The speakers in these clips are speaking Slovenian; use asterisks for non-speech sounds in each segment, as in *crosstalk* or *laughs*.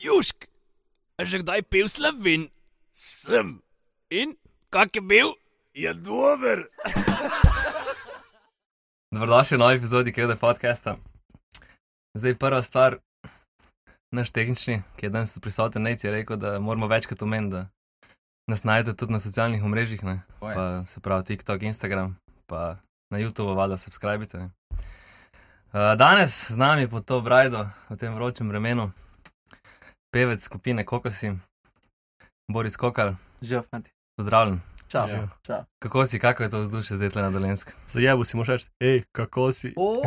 Južk, že kdaj pil slovin? Sem. In kak je bil? Je dober. *laughs* Dobrodošli v novi epizodi KD podcasta. Zdaj prva stvar, naš tehnični, ki je danes prisoten, Nec je rekel, da moramo večkrat omeniti, da nas najdete tudi na socialnih omrežjih, ne? Pa se pravi TikTok, Instagram, pa na YouTube, valjda subskrbite. ne. Uh, danes z nami pod to brajdo v tem vročem vremenu, pevec skupine Kokosi, Boris Kokal, Živijo, fanti. pozdravljen. Čau, Živijo. čau. Kako si, kako je to vzdušje zdaj tle na Dolenskem? Zajebu si moš reči, hej, kako si. O,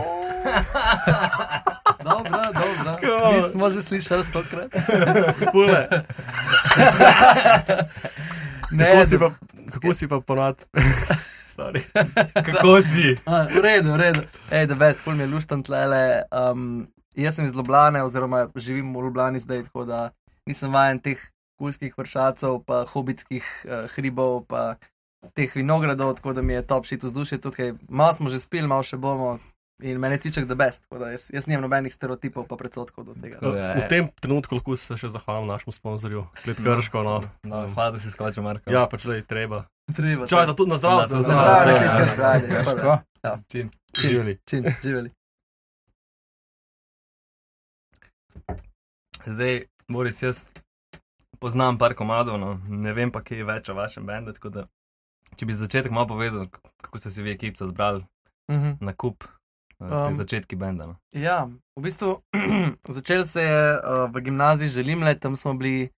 *laughs* dobro, dobro. Come on. Nismo že slišali stokrat. Pule. *laughs* Ne, kako, si pa, kako si pa ponad? *laughs* Sorry. Kako si? V redu, v redu. Ej, da bes, pol mi je luštan tlele. Um, jaz sem iz Ljubljane, oziroma živim v Ljubljani zdaj, tako da nisem vajen teh kulskih vršacov, pa hobitskih uh, hribov, pa teh vinogradov, tako da mi je top šit vzdušje tukaj. Malo smo že spili, malo še bomo. In meni je tiček da best, tako da jaz, jaz nimam nobenih stereotipov pa predsotkov do tega. Tako da, V tem trenutku lahko se še zahvalim našemu sponzorju, Klet Krško. No. No, hvala, da si skočil, Marko. Ja, pač le treba. Treba. Čakaj, da tudi na zdravje. Na Za zdravje, Ja, Klet ja, Krško, ja. sprva. Ja. Čim. Živeli. Čim, živeli. Zdaj, Boris, jaz poznam par komadov, no, ne vem pa kaj več o vašem bendu, da, če bi za začetek malo povedal, kako ste si vi ekipca zbrali Mhm. na kup, um, Um, začetki benda. No. Ja, v bistvu *clears throat* začel se je uh, v gimnaziji Želimle, tam smo bili,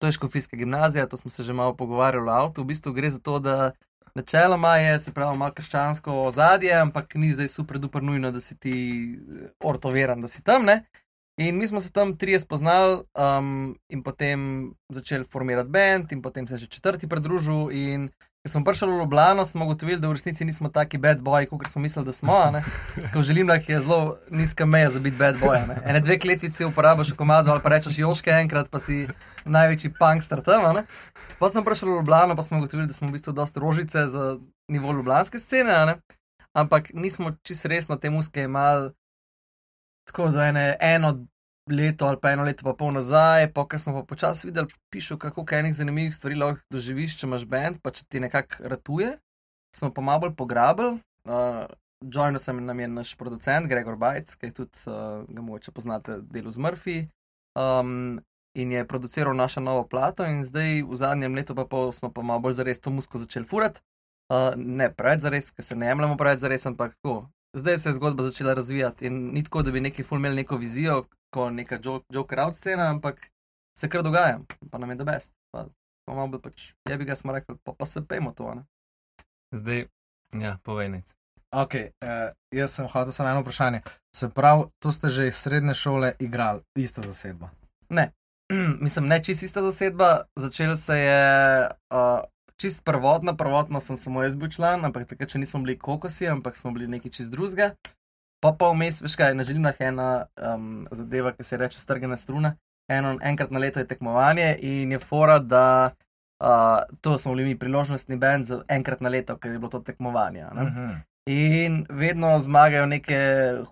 to je škofijska gimnazija, to smo se že malo pogovarjali v avtu. V bistvu gre za to, da načeloma je, se pravi, malo krščansko ozadje, ampak ni zdaj super duper nujno, da si ti eh, ortoveren, da si tam, ne. In mi smo se tam trije spoznali um, in potem začeli formirati bend, in potem se je že četrti pridružil. In ko smo prišli v Ljubljano, smo ugotovili, da v resnici nismo taki bad boy, kot smo mislili, da smo. a ne. *laughs* Ko želim, da je zelo nizka meja za biti bad boy. ne. Ene dve kletvice uporabiš v komadu, ali pa rečeš joške enkrat, pa si največji punkster tam. Pa smo prišli v Ljubljano, pa smo ugotovili, da smo v bistvu dosta rožice za nivo ljubljanske scene, ampak nismo čisto resno te muske imeli tako da ene, eno leto ali pa eno leto pa pol nazaj, pa ko smo pa počasi videli, pišu, kako enih zanimivih stvari lahko doživiš, če imaš bend, pa če ti nekako ratuje, smo pa malo bolj pograbili. Uh, Joinil sem nam je naš producent Gregor Bajc, ki je tudi, uh, ga mogoče poznate, delo z Murphy. Um, in je produciral našo novo plato, in zdaj v zadnjem letu pa pol smo pa malo bolj zares to musko začeli furati. Uh, ne preveč zares, ker se ne jemljemo preveč zares, ampak tako. Zdaj se je zgodba začela razvijati in ni tako, da bi neki ful imeli neko vizijo, kot neka jo- Joker out scena, ampak se kar dogaja, pa nam je da best. Pa, pa malo pač, je bi ga smo rekli, pa, pa se pejmo to. Ne? Zdaj, ja, povej nec. Ok, uh, jaz sem hotel samo eno vprašanje. Se pravi, to ste že iz srednje šole igrali, ista zasedba. *clears throat* Mislim, ne čist ista zasedba, začel se je uh, čist prvotno, prvotno sem samo jaz bil član, ampak takrat še nismo bili kokosi, ampak smo bili neki čist drugega. Pa pa vmes, veš kaj, na želimah je ena um, zadeva, ki se reče strgana struna. Eno, enkrat na leto je tekmovanje in je fora, da uh, to smo bili mi priložnostni bend za enkrat na leto, ker je bilo to tekmovanje. a ne. Uh -huh. In vedno zmagajo neke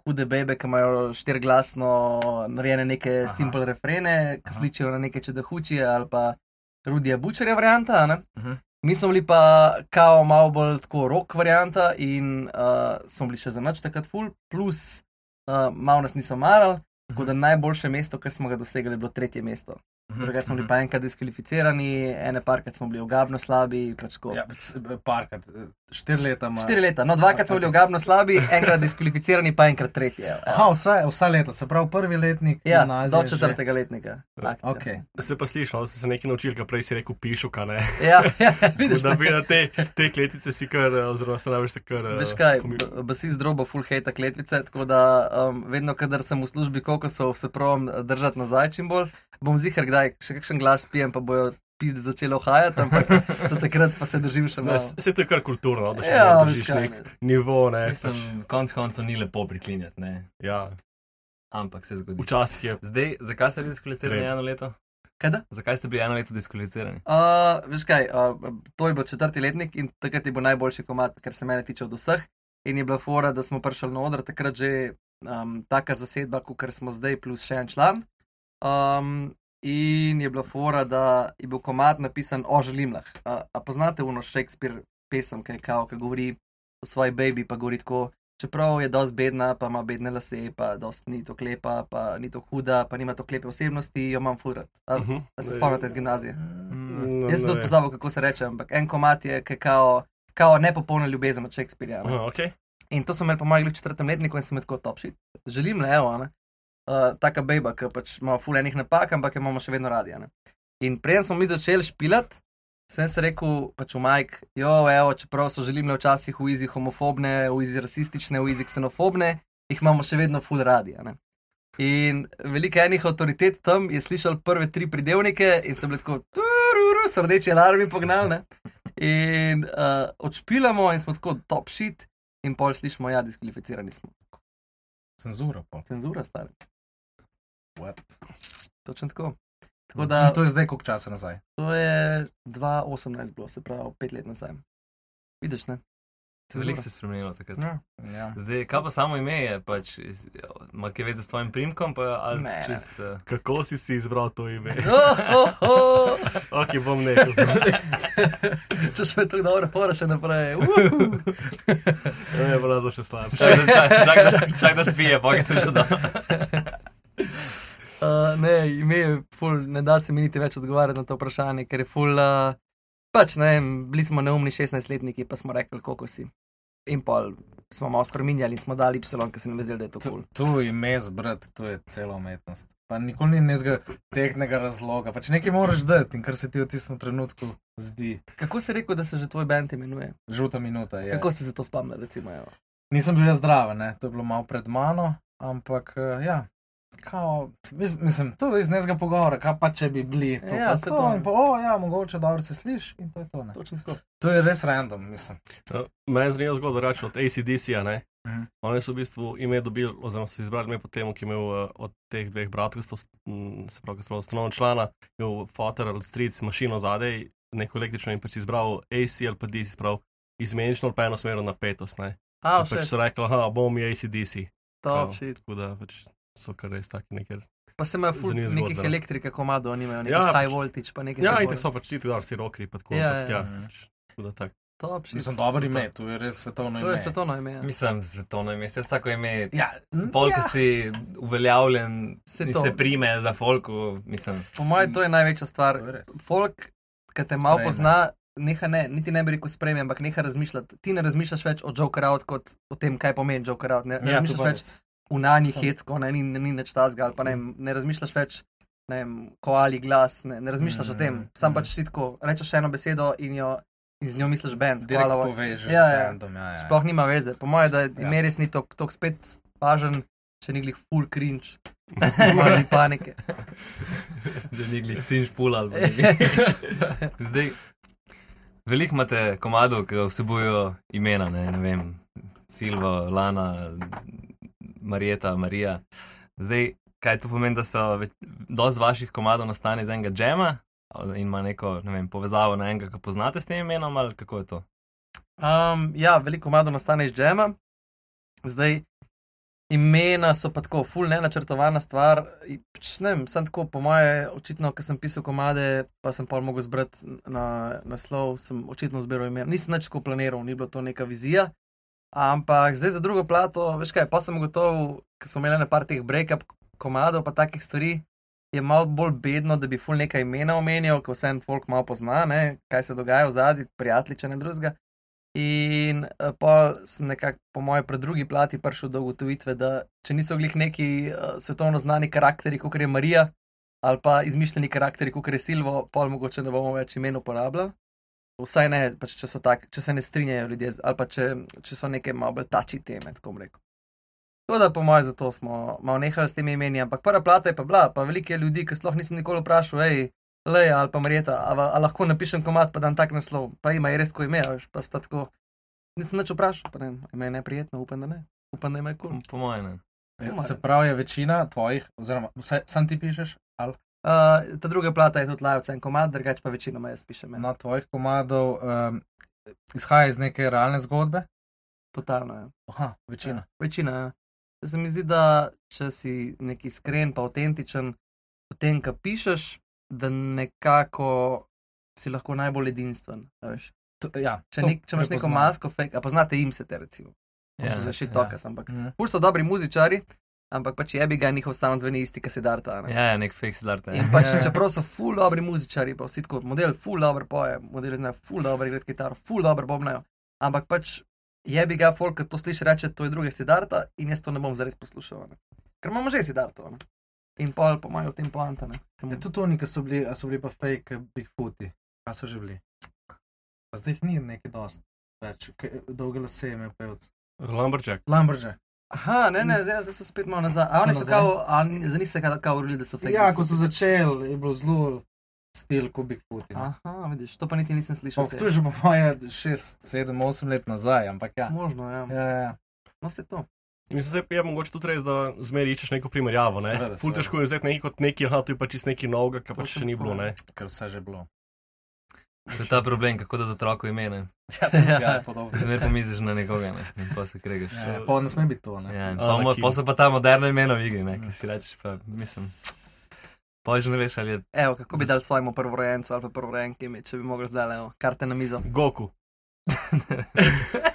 hude bebe, ki imajo štirglasno narejene neke Aha. Simple refrene, ki sličijo na neke čedahučije ali pa Rudija Bučerja varianta. a ne. Mhm. Mi smo bili pa kao malo bolj tako rock varianta in uh, smo bili še za noč takrat full, plus uh, malo nas niso marali. Tako da najboljše mesto, kar smo ga dosegli, je bilo tretje mesto. Drugače smo bili pa enkrat diskvalificirani, ene parkrat smo bili ogabno slabi. Pač tako. Ja, parkrat, eh, štiri leta ima. Štiri leta, no dvakrat smo bili ogabno slabi, enkrat diskvalificirani, pa enkrat tretje. evo. Aha, vsa, vsa leta, se pravi prvi letnik. Ja, gimnazije do že- četrtega letnika. akcija. Ok. Se pa slišal, da si se nekaj naučil, kar prej si rekel pišuka, ne? Ja, ja, *laughs* *laughs* vidiš, Da bi na te, te kletice si kar, eh, oziroma največ se kar. eh, Veš kaj, b- basi zdrobo full hate kletvice, tako da um, vedno, kadar sem v službi kokosov, se pravim držati nazaj čim bolj. Bom zihar kdaj še kakšen glas pijem, pa bojo pizde začele ohajati, ampak do *laughs* takrat pa se držim še malo. Vse to je kar kulturno, da še Ja, držiš kaj. nek ne. nivo, ne. pač, Mislim, konc koncev ni lepo priklinjati, ne? Ja, ampak se zgodi. včasih je. Zdaj, zakaj ste bili diskvalificirani eno leto? Kaj da? Zakaj ste bili eno leto diskvalificirani? Uh, veš kaj, uh, to je bil četrti letnik in takrat je bil najboljši komat, kar se mene tiče od vseh. In je bila fora, da smo prišli na oder, takrat že um, taka zasedba, kot smo zdaj, plus še en član. Um, in je bila fora, da je bil komat napisan o želimlah. A, a poznate uno Shakespeare pesem, ki je kao, ki govori o svoji baby, pa govori tako. Čeprav je dosti bedna, pa ima bedne lase, pa dosti ni to klepa, pa ni to huda, pa nima to klepe osebnosti, jo imam furat. A, Mhm. a se spomnite iz gimnazije? No, Jaz sem tudi pozabil, kako se reče, ampak en komat je, ki je kao, kao nepopolna ljubezen od Shakespearja. ne. Aha, okay. In to so imeli pomagali v četrtem letniku in sem tako top shit. Želim le, evo, ne. Uh, taka beba, ki pač ima fulejnih napak, ampak jo imamo še vedno radi. In preden smo mi začeli špilat, sem se rekel, pač v Mike, jo, evo, čeprav so želim včasih v izi homofobne, v izi rasistične, v izi ksenofobne, jih imamo še vedno ful radi. In veliko enih avtoritet tam je slišal prve tri pridevnike in so bili tako, tururu, so rdeči alarmi pognali. ne. In uh, odšpilamo in smo tako top shit, in pol slišimo, ja, diskvalificirani smo. Cenzura. pol. Cenzura, stari. What? Točno tako. Tako da In to je zdaj koliko časa nazaj. to je 2018 bilo, se pravi, pet let nazaj. Vidiš, ne? Veliko se je spremenilo takrat. Ja. Ja. Zdaj, kaj pa samo ime je, pač, ima kaj veze s tvojim primkom, pa ali Ne, ne. čist. Uh, Kako si si izbral to ime? *laughs* Oh, oh, oh. ok, bom nehal. *laughs* Če še me tako dobro fora še naprej. Ne, je bilo še slabše. čak, da- čak, čak, čak da spije, pa se že da. *laughs* Uh, ne, ime je ful, ne da se mi niti več odgovarjati na to vprašanje, ker je ful. Uh, pač ne vem, bili smo neumni 16-letniki, pa smo rekli, koliko si. In pol smo malo spremenjali in smo dali Y, ker se nam je zdelo, da je to Tu, kul. tu ime zbrati, to je cela umetnost. Pa nikoli ni nekega tehnega razloga, pač nekaj moraš dati in kar se ti v tistem trenutku zdi. Kako si rekel, da se že tvoj bend imenuje? Žuta minuta je. Kako ste se to spomnili, recimo? Evo? Nisem bil jaz zdrav, ne? to je bilo malo pred mano, ampak uh, ja. Kao, mis- mislim, to je iz nekega pogovora, kaj pa če bi bili to, Ja, pa to, to. in pa, o ja, mogoče dobro se sliši in to je to. Ne? Točno tako. To je res random, mislim. Ja, Meni zanima zgodba reči od ACDC-ja. ne. Mhm. Oni so v bistvu ime dobili, oziroma so izbrali ime po tem, ki je imel uh, od teh dveh bratov, mm, se pravi, ustanovna člana, imel fotor ali stric mašino zadaj, neko električno in pač izbral AC ali pa DC, prav izmenično ali pa enosmerno napetost. Ne. A, pač so rekli, aha, bom mi ACDC. top kao. shit. Tako da pač so kar res taki nekaj. Pa se imajo ful nekih zgodba, elektrike komadov, nimajo nekih Ja, high pač- voltage, pa nekaj. Ja, tako in te so pač ti, da si rokri, pa tako. Ja, ja. ja, Mhm. pač, tako. Top shit. Mislim, dobro ime, to je res svetovno To ime. je svetovno ime. Ja. Mislim, svetovno ime, se vsako ime. Ja, Polk ja. si uveljavljen, Se to. se prime za folku, mislim. Po mojem, to je največja stvar. To. Folk, ki te malo pozna, neha ne, niti ne bi rekel sprejme, ampak neha razmišljati. Ti ne razmišljaš več o Joker out kot o tem, kaj pomeni Joker out. Ne, ne Ja, to razmišljaš več Sam- hecko, ne, ni, ni nič tazga, ali pa ne, ne razmišljaš več. Ne vem, koali glas, ne, ne razmišljaš mm, o tem, Mm, sam mm. pač si tako, rečeš eno besedo in, jo, in z njo misliš bend. Direkt hvala, Vox. povežeš ja, z ja. bandom. Ja, ja. Sploh nima veze. Po mojem, da Ja. ime res ni tako spet važen, če ni glih full cringe, *laughs* ali panike. *laughs* da ni glih cinš pula ali nekaj. *laughs* Zdaj, veliko imate komadov, ki vsebujejo imena, ne, ne vem, Silva, Lana, Marjeta, Marija. Zdaj, kaj to pomeni, da so dosti vaših komadov nastane iz enega džema in ima neko, ne vem, povezavo na enega, ki poznate s tem imenom ali kako je to? Um, ja, veliko mado nastane iz džema. Zdaj, imena so pa tako, full nenačrtovana stvar. Pač ne vem, sem tako, po moje, očitno, ker sem pisal komade, pa sem pa mogel zbrati na naslov, sem očitno zbiral imena. Nisem več tako planiral, ni bilo to neka vizija. Ampak zdaj za drugo plato, veš kaj, pa sem ugotovil, ker smo imeli nekaj teh break-up komadov, pa takih stvari. Je malo bolj bedno, da bi ful nekaj imena omenjal, ko vse en folk malo pozna, ne, kaj se dogaja v zadnji, prijatelji, če ne drugega. In uh, pa sem nekako, po mojem, pred drugi plati prišel do ugotovitve, da če niso glih neki uh, svetovno znani karakteri, kot je Marija, ali pa izmišljeni karakteri, kot je Silvo, pol mogoče ne bomo več imen uporabljali. Vsaj ne, pač, če, so tak, če se ne strinjajo ljudje, ali pa če, če so neke malo bolj tači teme, tako rekel. Tako da, po mojem, zato smo malo nehali s temi imeni, ampak prva plata je pa bila, pa veliko je ljudi, ki sploh nisem nikoli vprašal, hej, le ali pa Marjeta, a, va- a lahko napišem komat, pa dan tak naslov, pa ima res tako ime, a veš, pa sta tako. Nisem nič vprašal, pa ne, ime je neprijetno, upam, da ne. Upam, da ima kul. Po, po mojem. ne. Ja, Se pravi, je večina tvojih, oziroma vse, sam ti pišeš, ali Uh, ta druga plata je tudi lajvca en komad, drugače pa večinoma jaz pišem. Ja. na tvojih komadov um, izhaja iz neke realne zgodbe? Totalno, ja. Aha, večina. Večina, ja. Se mi zdi, da če si neki iskren, pa avtentičen, potem, ko pišeš, da nekako si lahko najbolj edinstven. To, ja, Če, nek, če imaš neko masko, fake, a poznate jim se te recimo. Ja, še ja. tokat, ampak. Mhm. Pul so dobri muzičari, ampak pač je bi ga njihov sound zveni isti, kot se darta. ne. Ja, ja, nek fake start. In pač, Ja. čeprav so full dobri muzičari, pa vsi tako, model full dobro poje, model znajo full dobro igrati kitaro, full dobro bobnajo. Ampak pač je bi ga folk, ki to sliši, reče, to je druge sidarta in jaz to ne bom zares poslušal. Ne. Ker imamo že sidarto. Ne. In pol pomajo v tem poanta. Ne. Ker Ja, tudi oni, ki so bili, a so bili pa fake Bigfooti. Kaj so že bili? Pa zdaj jih ni neki dost več, dolge lase je imel pevc. Lumberjack. Lumberjack. Aha, ne, ne, zdaj, zdaj so spet malo nazaj. A So oni so kao, a ni- za njih se kao, urili, da so fake. Ja, ko so začeli, je bilo zelo stil Bigfooti. no. Aha, vidiš, to pa niti nisem slišal. Pa To je že po moje 6, 7, 8 let nazaj, ampak ja. Možno, ja. Ja, ja, ja. No, se to. In mislim, da je mogoče tudi res, da zmeraj iščeš neko primerjavo. Ne? Seveda, seveda. težko je vzeti nekaj kot neki, aha, tu je pa čist neki novega, kar pač še ni bilo. ja. Ne? ker vse že bilo. To je ta problem, kako da za otroko imene. *laughs* Ja, ja podobno. Zmer pomisliš na nekoga ne? in pa se kregaš. Ja, ja, pa ne sme biti to. Ne? Ja, pa, mo- pa so pa ta moderna imena v igri, ne, ki si rečeš, pa mislim. Pa že ne veš, ali je. Evo, kako bi dal svojemu prvorojencu ali pa prvorojenki ime, če bi mogel zdaj le karte na mizo. Goku. *laughs*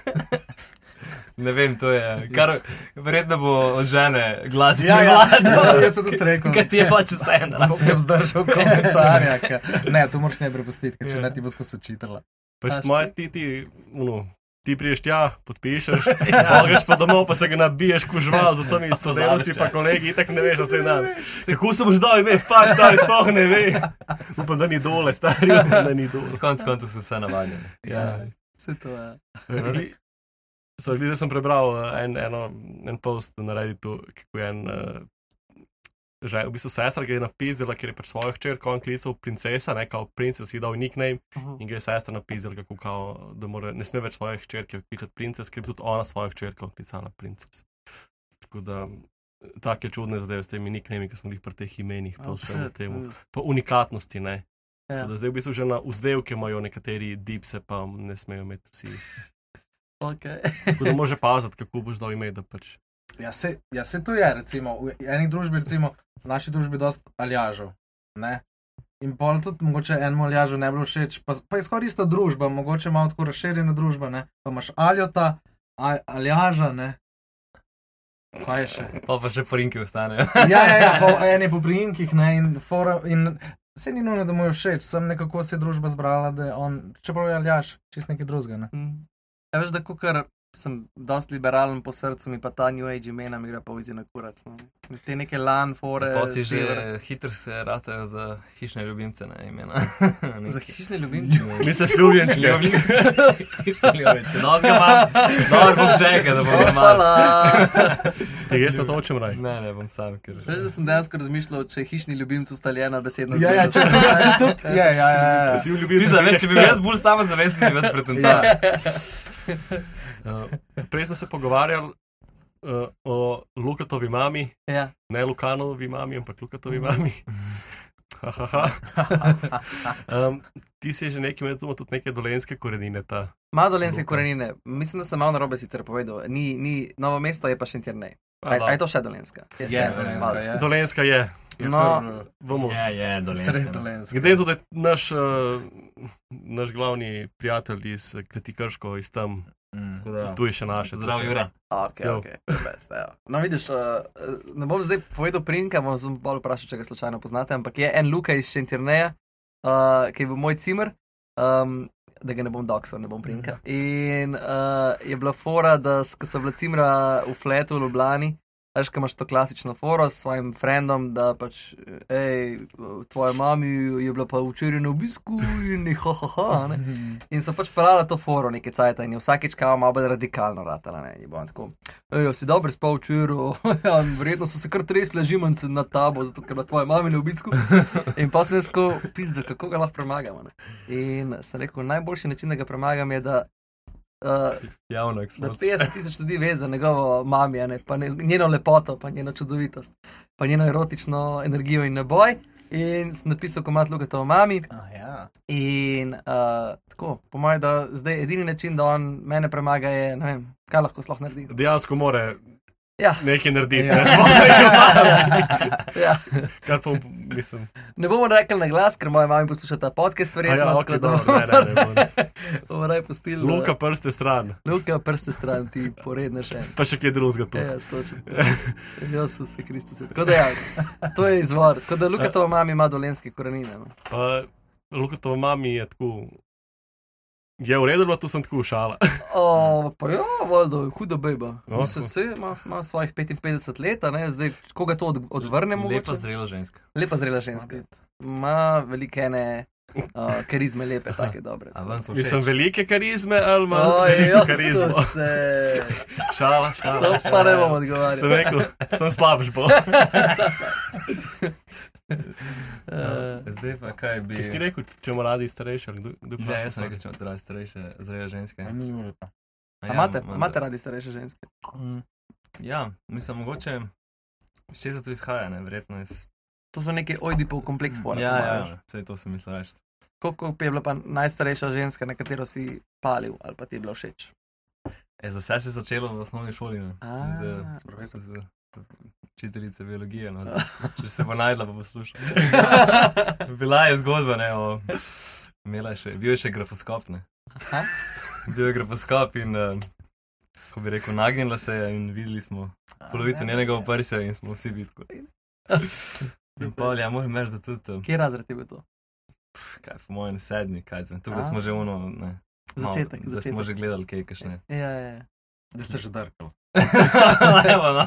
Ne vem, to je. Kar verjetno bo od žene glasno. Ja, ja, ja, jaz sem tudi rekel. Kaj ti je pač vseeno? Pa se je vzdržal komentarja. ka- Ne, to moraš ne prepustiti, ker če Ja. ne ti bo skozi čitala. Pač moj, ti, ti, no, ti priješ tja, podpišeš, *laughs* greš pa domov, pa se ga nabiješ, kužval z vsemi sodelavci, pa ja. kolegi, in tako ne veš, zdaj dan. Kako sem že dal ime, pa stari sploh ne ve. Upam, da ni dole, stari, upam, da ni dole. Konec koncev so vse navadjeni. Ja. Vse to je. So, glede sem prebral uh, en, eno, en post na Redditu, kako je en, uh, že v bistvu sestra, ki je napisala, ker je pri svojo hčerko on klical princesa, ne kao princes, ji dal nickname in ga je sestra napisala, kako kao, da mora, ne sme več svoje hčerke klicati princes, ker bi tudi ona svojo hčerko klicala princes. Tako da, take čudne zadeve s temi nicknami, ki smo jih pri teh imenih, pa vsem *laughs* temu, pa unikatnosti, ne. Ja. Da zdaj v bistvu že na vzdevke imajo nekateri dipse, pa ne smejo imeti vsi isti. Okay. Tako da može paziti, kako boš dal ime, da pač. Ja, se, ja, se to je, recimo, v eni družbi, recimo, v naši družbi, dosta aljažov. Ne? In pol tudi mogoče enemu aljažu ne bi bilo všeč, pa, pa je skoraj ista družba, mogoče malo tako razširjena družba, ne? pa imaš aljota, al, aljaža, ne. Kaj je še? Pa pa še porinki ostanejo. Ja, ja, ja *laughs* po eni po priimkih, ne, in, fora, in se ni nujno, da mu je všeč, sem nekako se je družba zbrala, da je on, čeprav je aljaž, čist nekaj drugega, ne. Mm. Ja, veš, da kukar sem dosti liberalen po srcu, mi pa ta New Age imena mi gre pa vizi na kurac. No. Te neke lan, fore, Pa si že sever. hitro se ratajo za hišne ljubimce, ne imena. *laughs* Za hišne ljubimce. Misliš, ljubljenčke? *laughs* Hišne ljubimce. No, ga imam. Dobro, bom še enkrat, da bom ga imel. Greš na to, o čem raj. Ne, ne bom sam, ker. Veš, da sem dejansko razmišljal, če je hišni ljubimec ustaljena besedna Ja, ja, če, če tudi, *laughs* ja, ja, ja, ja. Pizda, veš, če bi bil jaz bolj samozavesten, bi vas pretental. Uh, prej smo se pogovarjali uh, o Lukatovi mami, Ja. ne Lukanovi mami, ampak Lukatovi mami. Ha, ha. um, ti si že nekaj imel tu tudi neke dolenske korenine. Ta. Ima dolenske Luka. korenine. Mislim, da sem malo narobe sicer povedal. Ni, ni novo mesto, je pa še internet. Aj, A, aj to še dolenska? Je, vseeno, Dolenska malo. je. Dolenska je. Je No. kar, Bomo, Je, je, dolenska. Sred. Dolenska. Glede na to, da je naš, uh, naš glavni prijatelj iz Kleti Krško, iz tam, Mm. Da, tu je še naše. Zdrav, Jura. Ok, Jo. ok, best, ja. No, vidiš, uh, ne bom zdaj povedal prinka, bom zelo bolj vprašal, če ga slučajno poznate, ampak je en Luka iz Šentirneja, uh, ki je bil moj cimer, um, da ga ne bom doksal, ne bom prinka. In uh, je bila fora, da so bila cimra v fletu v Ljubljani, veš, ko imaš to klasično foro s svojim frendom, da pač, hej, tvoja mami je bila pa včeraj na obisku in ha, ha, ha, ne. In so pač pelala to foro nekaj cajt in vsakeč kao malo bolj radikalno ratala, ne, in bo tako. Ej, si dobro spal včeraj, *laughs* ja, verjetno so se kar tresle žimance na tabo, zato ker je bila tvoja mama na obisku. In pa sem jaz tako pizdo, kako ga lahko premagamo. Ne. In sem rekel, najboljši način, da ga premagam je, da. Uh, *laughs* Javno da eksplozijo. 50 tisoč ljudi ve za njegovo mamijo, ne, pa ne, njeno lepoto, pa njeno čudovitost, pa njeno erotično energijo in naboj. In sem napisal komat Luka o mami, Ah, ja. In uh, tako, po mojem, da zdaj edini način, da on mene premaga, je, ne vem, kaj lahko sploh naredi. Dejansko more Ja, nekaj narediti. Ja. Ne, ja. Kar pa mislim. Ne bomo rekli na glas, ker moja mama posluša ta podcast, verjetno. Ja, okay, dobro, ne, ne, ne, bom. *laughs* bomo raje pustili. Luka prste stran, Luka, prste stran, ti poredne še. pa še kaj drugega tu. Ja, točno. Jezus je Kristus. Tako da ja, to je izvor. Tako da Luka tova mama ima dolenske korenine. No. Pa Luka to mami je tako. Je v redu, bilo tu sem tako šala. *laughs* O, pa ja, vodo, huda beba. No, No, se tako. vse ima, ima svojih 55 let, a ne, zdaj koga to od, odvrnemo. Lepa zrela ženska. Lepa zrela ženska. Ima velike ene *laughs* uh, karizme, lepe, take dobre. A vam so Mislim, všeč? velike karizme ali veliko karizmo. Jezus, se. *laughs* Šala, šala. To pa šala. ne bom Sem odgovarjal. rekel, sem slabš bo. Uh, Zdaj pa kaj bi... Če si rekel, če imamo radi starejše, kdo, kdo Ne, vpraša, jaz sem rekel, če imate radi starejše zrele ženske. A ni Jureta. A a imate, imam- imate radi starejše ženske? Ja, mislim, mogoče. Iz česa to izhaja, ne, verjetno iz... To so neke ojdipov kompleks forme. Ja, ja, vse to sem mislil reči. Koliko je bila pa najstarejša ženska, na katero si palil ali pa ti je bila všeč? E, za vse se je začelo v osnovni šoli, ne. A. Z, s profesor, z učiteljice biologije, no. *laughs* Če se bo najdla, pa poslušal. *laughs* Bila je zgodba, ne, o... Imela je še, bil je še grafoskop, ne. Aha. Bil je grafoskop in, uh, ko bi rekel, nagnila se je in videli smo polovico njenega oprsja in smo vsi bili tako. In *laughs* pol, ja, moram reči, da tudi, uh, Kje razred je bil to? kaj, po mojem, sedmi, kaj zvem, tukaj A. smo že uno, ne. Začetek, Da začetek. smo že gledali kaj, kakšne. Ja, ja, ja. Da ste že drkali. Evo, no,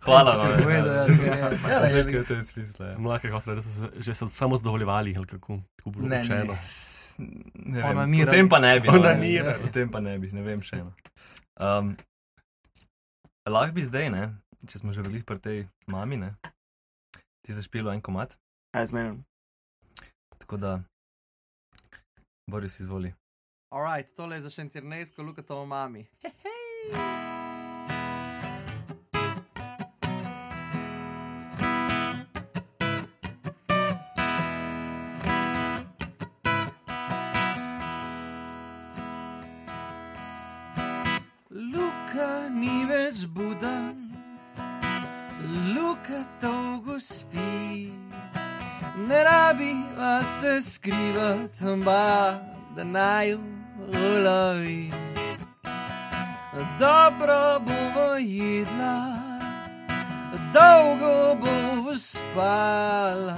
Hvala vam. Povedal, nekaj v tem smislu, ja. Mlake hotre, da so se že se samo zadovoljevali, ali kako, tako bilo Ne, rečeno. Ne vem, Onanirali. o tem pa ne bi. no, ne. Onanirali. O tem pa ne bi, ne vem še eno. Um, lahko bi zdaj, ne, če smo že bili pri tej mami, ne, ti zašpilo en komat, Aj, zmenim. tako da, Boris, izvoli. Alright, tole je za šentirnejsko, Luka to mami. Luka skrivati, ba, da naj ulovi. Dobro bomo jedla, dolgo bomo spala,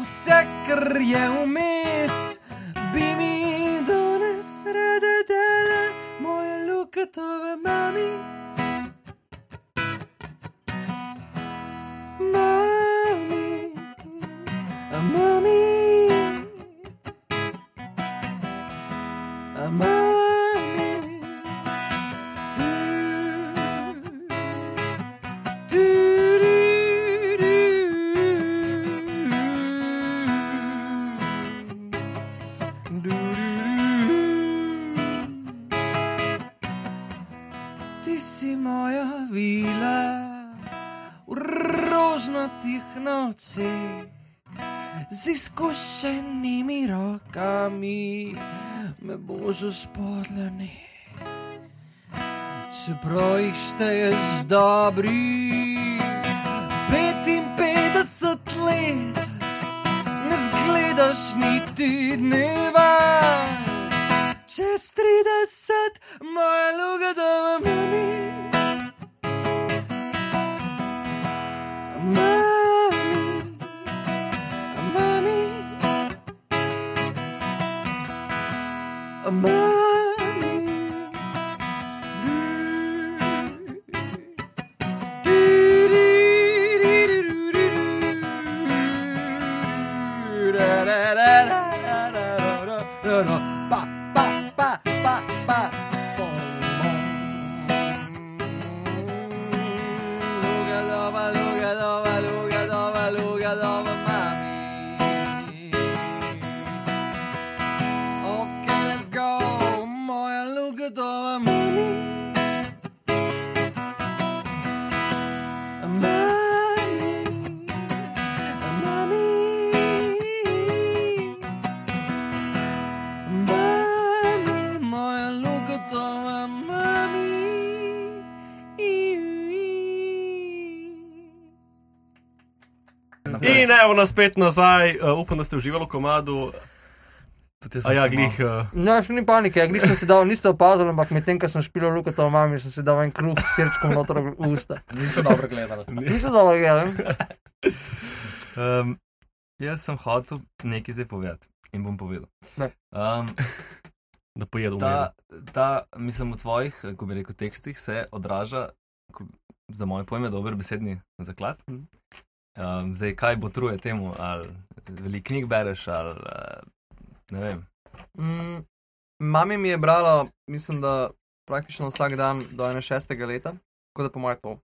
vse, kar je vmes, bi mi danes rada dala, moja lukatova mami. Mami, nocih z izkušenimi rokami me božo spodljeni. Čeprav jih šteješ dobri, 55 let, ne zgledaš niti dneva. Evo nas spet nazaj, uh, upam, da ste uživali v komadu. A ja, glih. Uh, No, še ni panike, glih sem si dal, niste opazili, ampak medtem, ko sem špil luko to mami, sem si dal en kruh s srčkom noter v usta. *laughs* Niste dobro gledali. *laughs* Nisem dobro gledal. Um, jaz sem hotel nekaj zdaj povedati in bom povedal. Ne. Um, da pojedo v ta, ta, mislim, v tvojih, eh, ko bi rekel, tekstih se odraža, ko, za moje pojme, dober besedni zaklad. Mhm. Um, zdaj, kaj bo truje temu, ali veliko knjig bereš, ali uh, ne vem. Mm, mami mi je brala, mislim, da praktično vsak dan do 61. leta, tako da po mojem to.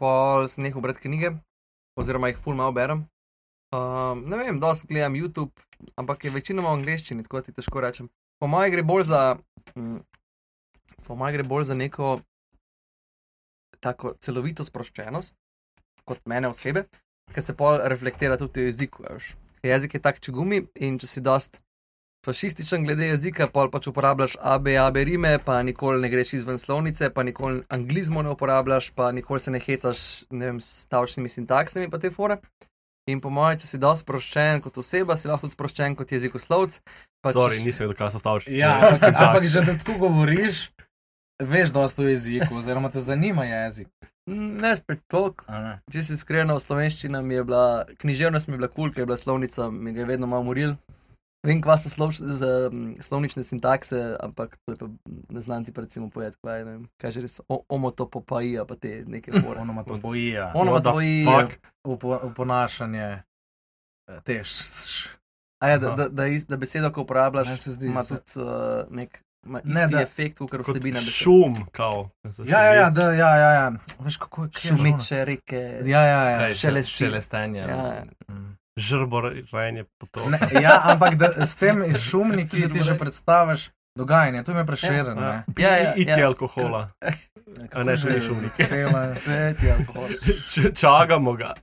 Pol sem nehal brati knjige, oziroma jih full malo berem. Um, ne vem, dosti gledam YouTube, ampak je večinoma v angleščini, tako da ti težko rečem. Po mojem gre bolj za, mm, po mojem gre bolj za neko tako celovito sproščenost, kot mene osebe, ki se pol reflektira tudi v jeziku. veš. Jezik je tak čugumi in če si dost fašističen glede jezika, pol pač uporabljaš AB, AB rime, pa nikoli ne greš izven slovnice, pa nikoli anglizmo ne uporabljaš, pa nikoli se ne hecaš ne vem, s stavčnimi sintaksami pa te fore. In po mojem, če si dosti sproščen kot oseba, si lahko tudi sproščen kot jezikoslovec. Sorry, češ- nisem vedel, kaj so stavči. Ja, *laughs* ampak, ampak že da tako govoriš, veš dosta o jeziku, oziroma te zanima jezik. Ne, spet ne? Če si iskrena, slovenščina mi je bila, književnost mi je bila kul, cool, ker je bila slovnica, mi je vedno malo moril. Vem, kva so slov, z, um, slovnične sintakse, ampak pa, ne znam ti recimo povedati, kaj, je, ne vem, kaj že res, omotopopaija, pa te neke fore. *laughs* Onomatopoija, Onomatopoija. upo- uponašanje, eh, te š. A ja, da, da, da, is, da besedo, ko uporabljaš, ima tudi uh, nek ima Ne, isti da- efekt, kot vsebina šum, kao. Ja, ja, ja, da, ja, ja, ja. Veš, kako je ono? Šumeče reke. Ja, ja, ja. Kaj, šelesti. Šelestenje. Ja. Mm. Žrborenje potov. Ne, ja, ampak da, s tem šumniki ti že predstaviš dogajanje, to je prešeren. Ja. ne. Ja, ja, Iti ja. alkohola. Kako ne, ni šumniki. Peti alkohol. Č- Čakamo ga.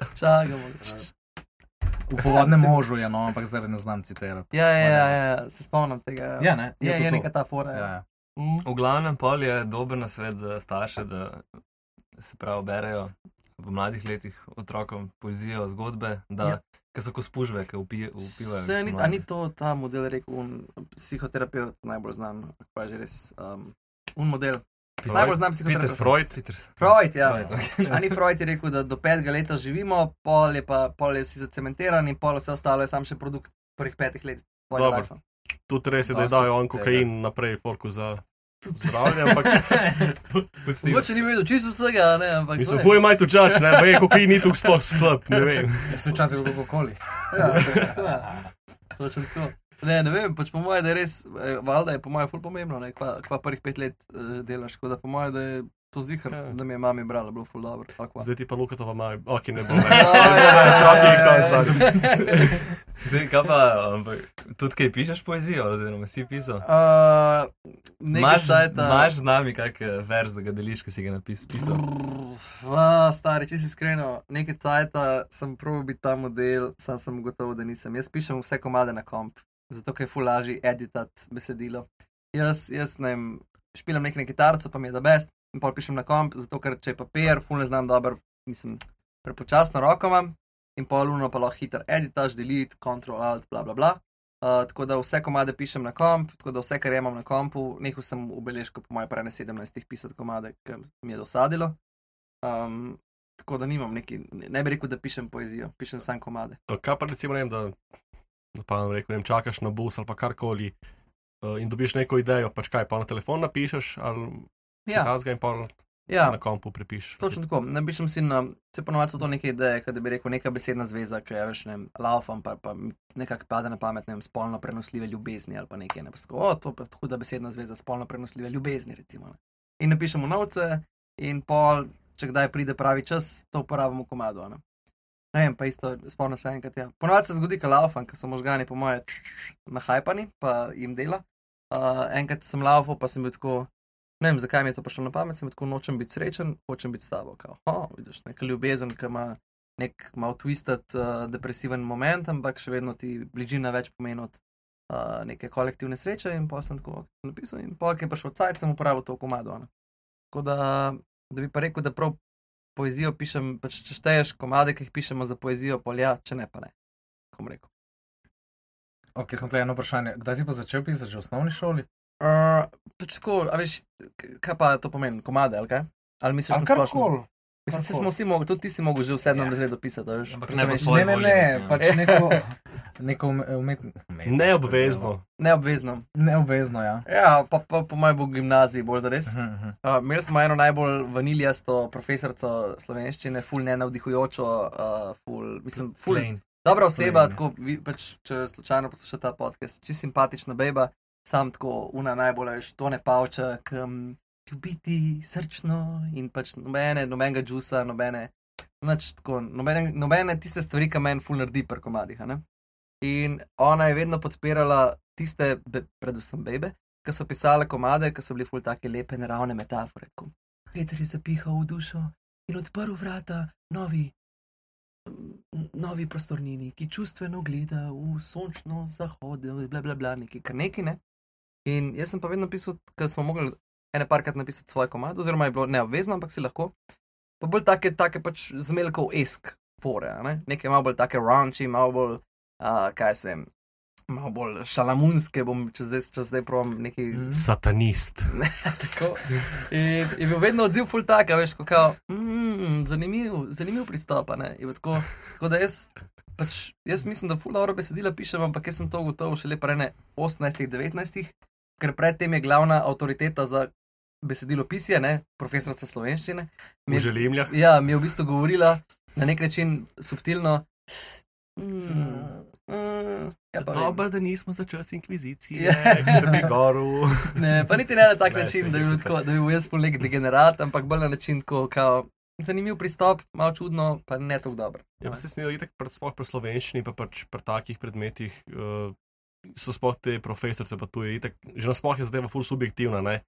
V povodnem *laughs* možu je, no, ampak zdaj ne znam citirati. Ja, ja, ja, ja, se spomnim tega. Ja, ne, je, to je to. neka ta fora. Ja, Ja. ja. Mm. V glavnem pol je dober nasvet za starše, da se pravi berejo v mladih letih otrokom poezijo, zgodbe, da Ja. ja. so kot spužve, ki upijo. upivajo. Se, ni, ni to ta model, rekel un, psihoterapeut, najbolj znan, pa je že res um, un model. Najbolj znan psihoterapeut. Peter Freud. Peters. Freud, ja. Freud, okay. *laughs* A ni Freud je rekel, da do petega leta živimo, pol je pa pol je si zacementiran in pol vse ostalo je sam še produkt prvih petih let. Tudi res je, da je dajo on tega. kokain naprej, folku za zdravje, ampak. *laughs* Mogoče ni vedel čisto vsega, ne, ampak. mislim, glej. huj maj tu čač, ne, baje kokain ni tukaj sploh slab, ne vem. Se včasih kako koli. Ja, je. Točno tako. Ne, ne vem, pač po mojem, da je res, eh, valjda je po mojem ful pomembno, ne, kva, kva prvih pet let uh, delaš, tako da po mojem, da je to zihar, Ja. da mi je mami brala, bilo ful dobro. kva. Zdaj ti pa Lukatova maj, ok, ne bo več. Ja, Ne bo več, ok, konc. Zdaj, kaj pa, ampak, tudi kaj pišeš poezijo, oziroma si pisal? Uh, nekaj Imaš imaš z nami kak vers, da ga deliš, ki si ga napis, pisal? Va, stari, če si iskreno, nekaj cajta sem probil biti ta model, sam sem gotovo, da nisem. Jaz pišem vse komade na komp, zato je ful lažje editati besedilo. Jaz, jaz ne vem, špilam nekaj na kitarco, pa mi je da best, in pol pišem na komp, zato ker če je papir, ful ne znam dobro, mislim, prepočasno roko imam, in pol luno pa lahko hiter editaš, delete, control, alt, bla bla bla. Uh, tako da vse komade pišem na komp, tako da vse, kar imam na kompu, nehal sem v beležko, po mojem, prene 17 pisati komade, ki mi je dosadilo. Um, tako da nimam neki, ne bi rekel, da pišem poezijo, pišem samo komade. Kaj pa recimo, vem, da, da pa ne rekel, vem, čakaš na bus ali pa karkoli uh, in dobiš neko idejo, pač kaj, pa na telefon napišeš ali Ja, kazga in pa ja na kompu prepišeš. točno tako. Ne pišem si na, se ponovadi so to neke ideje, kot da bi rekel neka besedna zveza, ki je več ne laufam, pa, pa mi nekako pade na pamet, ne vem, spolno prenosljive ljubezni ali pa nekaj. Ne, pa tako, o, to pa je huda besedna zveza, spolno prenosljive ljubezni, recimo. Ne. In napišemo novce, in pol, če kdaj pride pravi čas, to uporabimo v komadu. Ne. Ne vem, pa isto, spomnim se enkrat. Ja. Ponovadi se zgodi, da laufam, ker so možgani, po moje, nahajpani, pa jim dela. Uh, enkrat sem laufal, pa sem bil tako, ne vem, zakaj mi je to prišlo na pamet, sem tako nočem biti srečen, hočem biti s tabo. Kao, oh, vidiš, neka ljubezen, ki ima nek malo twisted, uh, depresiven moment, ampak še vedno ti bližina več pomeni od uh, neke kolektivne sreče. In pa sem tako napisal, in pa, ki je prišel cajt, sem uporabil to komado. Ne. Tako da, da bi pa rekel, da prav poezijo pišem, pač če šteješ komade, ki jih pišemo za poezijo, polja, če ne pa ne. Kom rekel. Ok, smo tukaj eno vprašanje. Kdaj si pa začel pisati, že v osnovni šoli? Uh, pač tako, a veš, kaj pa to pomeni, komade, ali kaj? Ali misliš, Ali na splošno? Mislim, se smo vsi mogli, tudi ti si mogel že v sedmem Ja. razredu pisati. Ampak ne Ne, ne, ne, ja. pač *laughs* neko, neko umetnost. Neobvezno. Neobvezno. Neobvezno, ja. Ja, pa, pa po mojem bo gimnaziji bolj za res. Mhm, mhm. Uh, imeli smo eno najbolj vaniljasto profesorico slovenščine, ful ne navdihujočo, uh, ful, mislim, ful. Plain. Dobra oseba, Plain. tako, vi, pač, če slučajno poslušate ta podcast, čist simpatična beba, sam tako, una najbolj, veš, to ne pavča, ki ljubiti srčno in pač nobene, nobenega džusa, nobene, nič tako, nobene, nobene tiste stvari, ki meni ful naredi pri komadih. In ona je vedno podpirala tiste, be, predvsem bebe, ki so pisale komade, ki so bili ful take lepe, naravne metafore. Tako. Peter je zapihal v dušo in odprl vrata novi novi prostornini, ki čustveno gleda v sončno zahod, bla bla bla, neki kar neki ne. In jaz sem pa vedno pisal, ker smo mogli ene parkrat napisati svoj komad, oziroma je bilo neobvezno, ampak si lahko. Pa bolj take, take pač zmelkov esk fore, a ne? nekaj malo bolj take ranči, malo bolj, uh, kaj jaz vem, malo bolj šalamunske, bom čez zdaj, čez zdaj provam neki Mhm. Satanist. *laughs* tako. In je bil vedno odziv full tak, a veš, kot kao, mm, zanimiv, zanimiv pristop, a ne. Je Tako, tako da jaz, pač, jaz mislim, da full dobro besedila pišem, ampak jaz sem to ugotovil šele pre ne 18, 19, ker predtem je glavna avtoriteta za besedilo pisje, ne, profesorica slovenščine. Mi je, želimljah. ja, mi je v bistvu govorila na nek način subtilno. Mm, mm, pa vem. Dobro, da nismo za čas inkvizicije, Ja. *laughs* ker bi goril. *laughs* Ne, pa niti ne na tak Ne, način, da bi, bil tako, da bi bil jaz polek degenerat, ampak bolj na način, ko kao, zanimiv pristop, malo čudno, pa ne tako dobro. Ja, se smejo itak sploh pri slovenščini, pa pač pri takih predmetih uh, so sploh te profesorice, pa tu je itak, že nasploh je zadeva ful subjektivna, ne.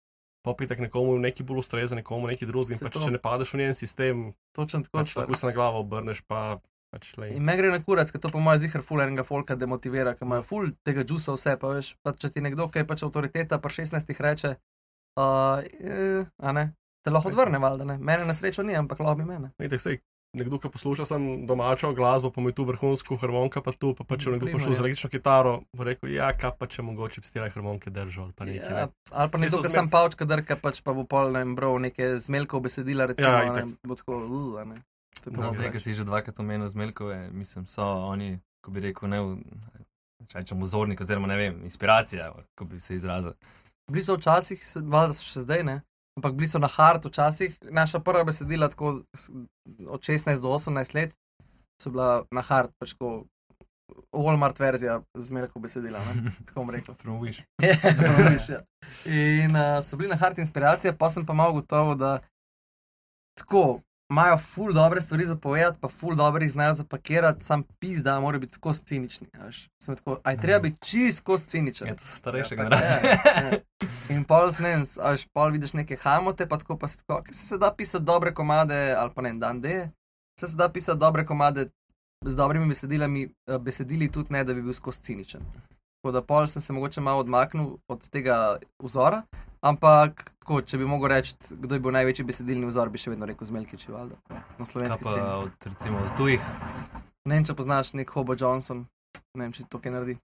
Pa pa itak nekomu neki bolj ustreza, nekomu neki drugi, in pač to. če ne padeš v njen sistem, Točno tako. pač tako se na glavo obrneš, pa pač le. In me gre na kurac, ker to po mojem zihar ful enega folka demotivira, ker imajo ful tega džusa vse, pa veš, pa če ti nekdo, ki je pač avtoriteta, pa 16 reče, uh, eh, a ne, te lahko odvrne, valjda ne. Mene na srečo ni, ampak lahko bi mene. Itak sej. Nekdo, ki posluša sem domačo glasbo, pa mi tu vrhunsko harmonka, pa tu, pa, pa če bo nekdo Prima, prišel z ja. električno kitaro, bo rekel, ja, kaj pa če mogoče bi stila harmonke držal, ali pa nekaj. Ja, ne. ali pa nekdo, ki sem pavčka drka, pač pa bo pol ne bral neke zmelkov besedila, recimo, Ja, ja, ne, bo tako, uh, a ne. To je pa No, zdaj, ki si že dvakrat omenil zmelkove, mislim, so oni, ko bi rekel, ne, v- če rečem, vzornik, oziroma ne vem, inspiracija, ko bi se izrazil. Bili so včasih, se- valjda so še zdaj ne, ampak bili so na hard včasih. Naša prva besedila, tako od 16 do 18 let, so bila na hard, pač tako Walmart verzija z melko besedila, ne? *laughs* tako bom rekel. Wish. *laughs* Ja, viš, ja. In uh, so bili na hard inspiracije, pa sem pa malo gotovo, da tako. Imajo ful dobre stvari za povedati, pa ful dobro jih znajo zapakirati, sam pis, da mora biti skozi cinični. Sem tako, aj treba biti čist skozi ciničen. Ja, to so starejše Ja, generacije. Ja, ja. In pol, ne vem, a veš, pol vidiš neke hamote, pa tako pa se tako, "Kaj se, se da pisati dobre komade, ali pa ne dan D, se, se da pisati dobre komade z dobrimi besedilami, eh, besedili tudi ne, da bi bil skozi ciničen. Tako da pol sem se mogoče malo odmaknil od tega vzora, ampak tako, če bi mogel reči, kdo je bil največji besedilni vzor, bi še vedno rekel Zmelkič, valjda, na slovenski pa od, recimo, od tujih? Ne vem, če poznaš nek Hobo Johnson, ne vem, če to kaj naredi.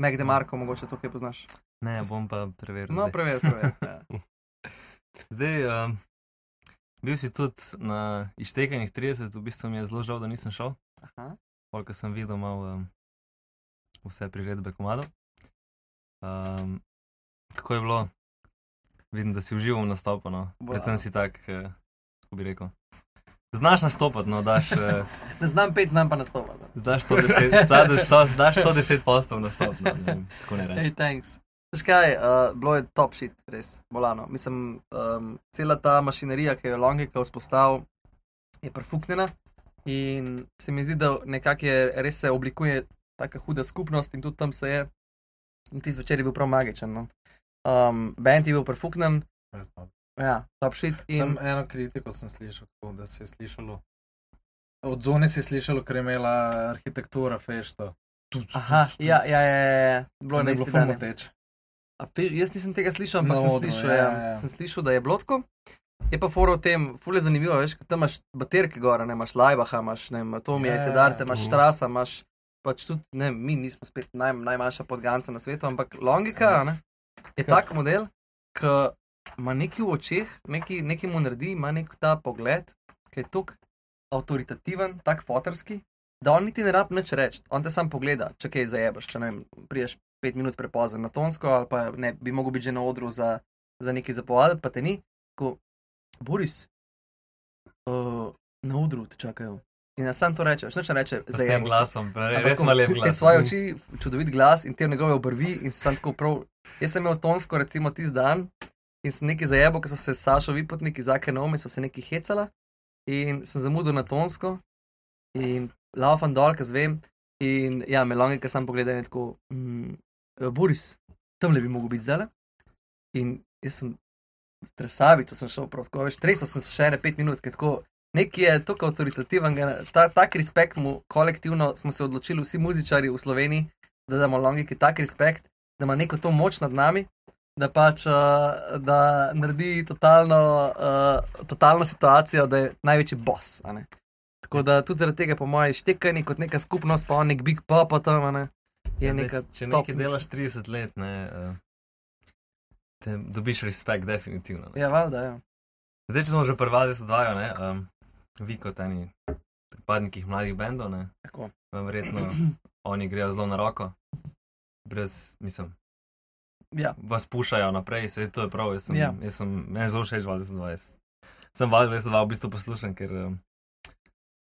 Mac DeMarco, mogoče to kaj poznaš. Ne, bom pa preveril. No, zdaj. preveri, preveri. *laughs* Ja. Zdaj, um, bil si tudi na iztekanjih 30, v bistvu mi je zelo žal, da nisem šel, koliko sem videl malo um, vse priredbe komadov. Um, kako je bilo? Vidim, da si užival v nastopu, no. Predvsem si tak, eh, kako bi rekel. Znaš nastopati, no, daš, eh, Ne znam pet, znam pa nastopati. daš 110, daš 110, daš 110 postov nastop, no, ne kako ne Hey, rečem. thanks. Veš kaj, uh, bilo je top shit, res, bolano. Mislim, um, cela ta mašinerija, ki jo je Longika vzpostavil, je prefuknjena in se mi zdi, da nekako je res se oblikuje taka huda skupnost in tudi tam se je. In tisti večer je bil prav magičen. No. Um, band je bil prefuknjen, ja, top shit. In, Sem eno kritiko sem slišal, tako, da se je slišalo. Od zone se je slišalo, ker je imela arhitektura fešto. aha, ja, ja, ja, ja, ja, bilo je na ne bilo isti dan. fumo teč. A, fe, jaz nisem tega slišal, ampak Na sem odru, slišal, ja, ja, ja, ja. sem slišal, da je blotko. Je pa foro v tem, ful je zanimivo, veš, tam imaš baterke gora, ne imaš Lajbaha, imaš, ne Tomija, Ja, ja, Sedarte, imaš. Strasa, imaš pač tudi, ne, mi nismo spet naj, najmanjša podganca na svetu, ampak Longika, ne, je Ja. tak model, ki ima nekaj v očeh, nekaj, nekaj mu naredi, ima nek ta pogled, ki je tako avtoritativen, tak fotorski, da on niti ne rab nič reči, on te sam pogleda, če kaj zajebeš, če ne vem, priješ pet minut prepozen na tonsko, ali pa ne, bi mogel biti že na odru za, za nekaj zapovedati, pa te ni, ko Boris, uh, na odru te čakajo. In jaz sam to rečeš, noče reče, Z se. glasom, Ampak res ima lep Te glas. svoje oči, čudovit glas in te njegove obrvi in sem tako prav. Jaz sem imel tonsko, recimo, tisti dan in sem nekaj zajebo, ker so se Sašo Vipotniki, Zake Naomi, so se nekaj hecala in sem zamudil na tonsko in laufam dol, ker zvem. In ja, melonge, ki sem pogledal, je tako, mm, eh, Boris, tam le bi mogel biti zdaj. In jaz sem tresavico sem šel prav, tako veš, tresel sem se še ne pet minut, ker tako. Nekaj je tako avtoritativen, ta, tak respekt mu kolektivno smo se odločili, vsi muzičari v Sloveniji, da damo logiki tak respekt, da ima neko to moč nad nami, da pač uh, da naredi totalno, uh, totalno situacijo, da je največji boss. Tako da tudi zaradi tega, po mojem, štekani kot neka skupnost, pa nek big pop tam, ne, je Ja, neka. zdaj, če nekaj delaš 30 let, ne, uh, te dobiš respekt, definitivno. Ne. Ja, valjda, ja. Zdaj, če smo že prvali z odvajo, ne, um, vi kot eni pripadniki mladih bendov, ne, Tako. vam verjetno *clears throat* oni grejo zelo na roko, brez, mislim, Ja. vas pušajo naprej, vse to je prav, jaz sem, Ja. jaz sem meni zelo všeč val 20. Sem val 22 v bistvu poslušan, ker um,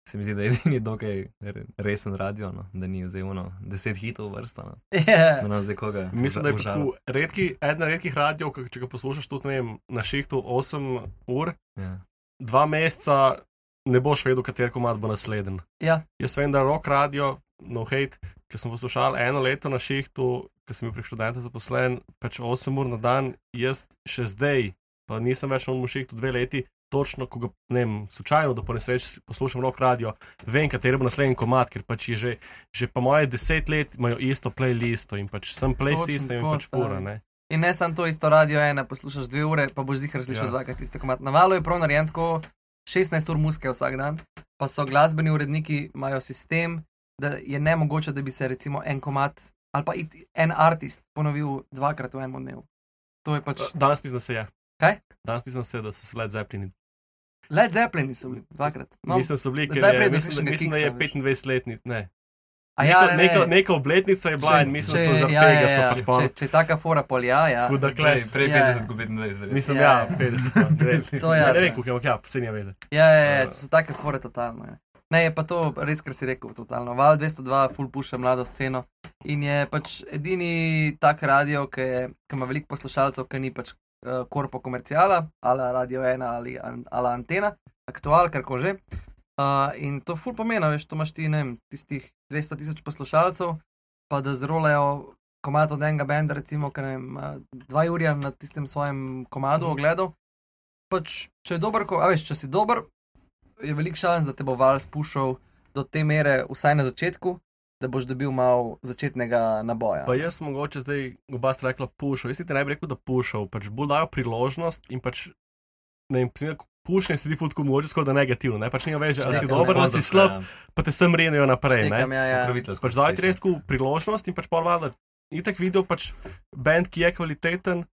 se mi zdi, da je edini dokaj re- resen radio, no, da ni zdaj uno, deset hitov vrsta, no, Yeah. da nam zdaj koga. Mislim, da je tako redki, eden redkih radijev, ki- če ga poslušaš tudi ne vem, na šihtu 8 ur, Ja. dva meseca ne boš vedel, kater komat bo naslednji. Ja. Jaz vem, da rock radio, no hate, ki sem poslušal eno leto na šihtu, ki sem bil pri študenta zaposlen, pač 8 ur na dan, jaz še zdaj, pa nisem več na umu šihtu dve leti. Točno, ko ga, ne vem, slučajno, da po nesreči poslušam rock radio, vem, kateri bo naslednji komat, ker pač je že, že po moje deset let imajo isto playlisto in pač sem playlist isto in pač pura, stari. ne. In ne samo to isto radio ena, poslušaš dve ure, pa boš zihar slišal Ja. ja. dvakrat tiste komat. Na valu je prav narejen tako 16 ur muske vsak dan, pa so glasbeni uredniki, imajo sistem, da je ne mogoče, da bi se recimo en komat ali pa it- en artist ponovil dvakrat v enem dnevu. To je pač. Danes mislim, da se je. Kaj? Danes mislim, da se je, da so se Led Zeppelin. Led Zeppelin so bili dvakrat. No, mislim, so bili, ker je, mislim, mislim, da je kiksa, veš. 25 letni. Ne. Ja, ne, neka, ne. neka obletnica je bila Če- in mislim, Če, da so zaradi ja, tega ja, so ja, pa. če, če je taka fora pol, ja, ja. Huda Prej, kles. prej Ja, 50, ja. kot 25, verjetno. Mislim, Ja, ja, ja. 50. pa, ne vem. To ja, Ne vem, je, ampak ja, vse ni veze. Ja, ja, ja, so take fore totalno. Ja. Ne, je pa to res, kar si rekel, totalno. Val 202, full puša mlado sceno. In je pač edini tak radio, ki, je, ki ima veliko poslušalcev, ki ni pač uh, korpo komercijala, ali radio 1 ali, an- ali antena, aktual, kar ko že. Uh, in to full pomeni, veš, to imaš ti, ne vem, tistih 200 tisoč poslušalcev, pa da zrolejo komat od enega benda, recimo, ki ne vem, uh, dva Jurija na tistem svojem komadu ogledal. Pač, če je dober, ko, a veš, če si dober, je velik šans, da te bo val spuščal do te mere, vsaj na začetku, da boš dobil malo začetnega naboja. Pa jaz mogoče zdaj, oba sta rekla, pušal. Jaz ti ne bi rekel, da pušal, pač bolj dajo priložnost in pač, ne vem, primer, pušanje se ti futko mogoče skoraj da negativno, ne, pač nima veze, ali si dober ali si slab, Ja, pa te sem renijo naprej. Štekam, ja, ja. Pač daj ti res tako priložnost in pač pol valjda, itek videl pač bend, ki je kvaliteten,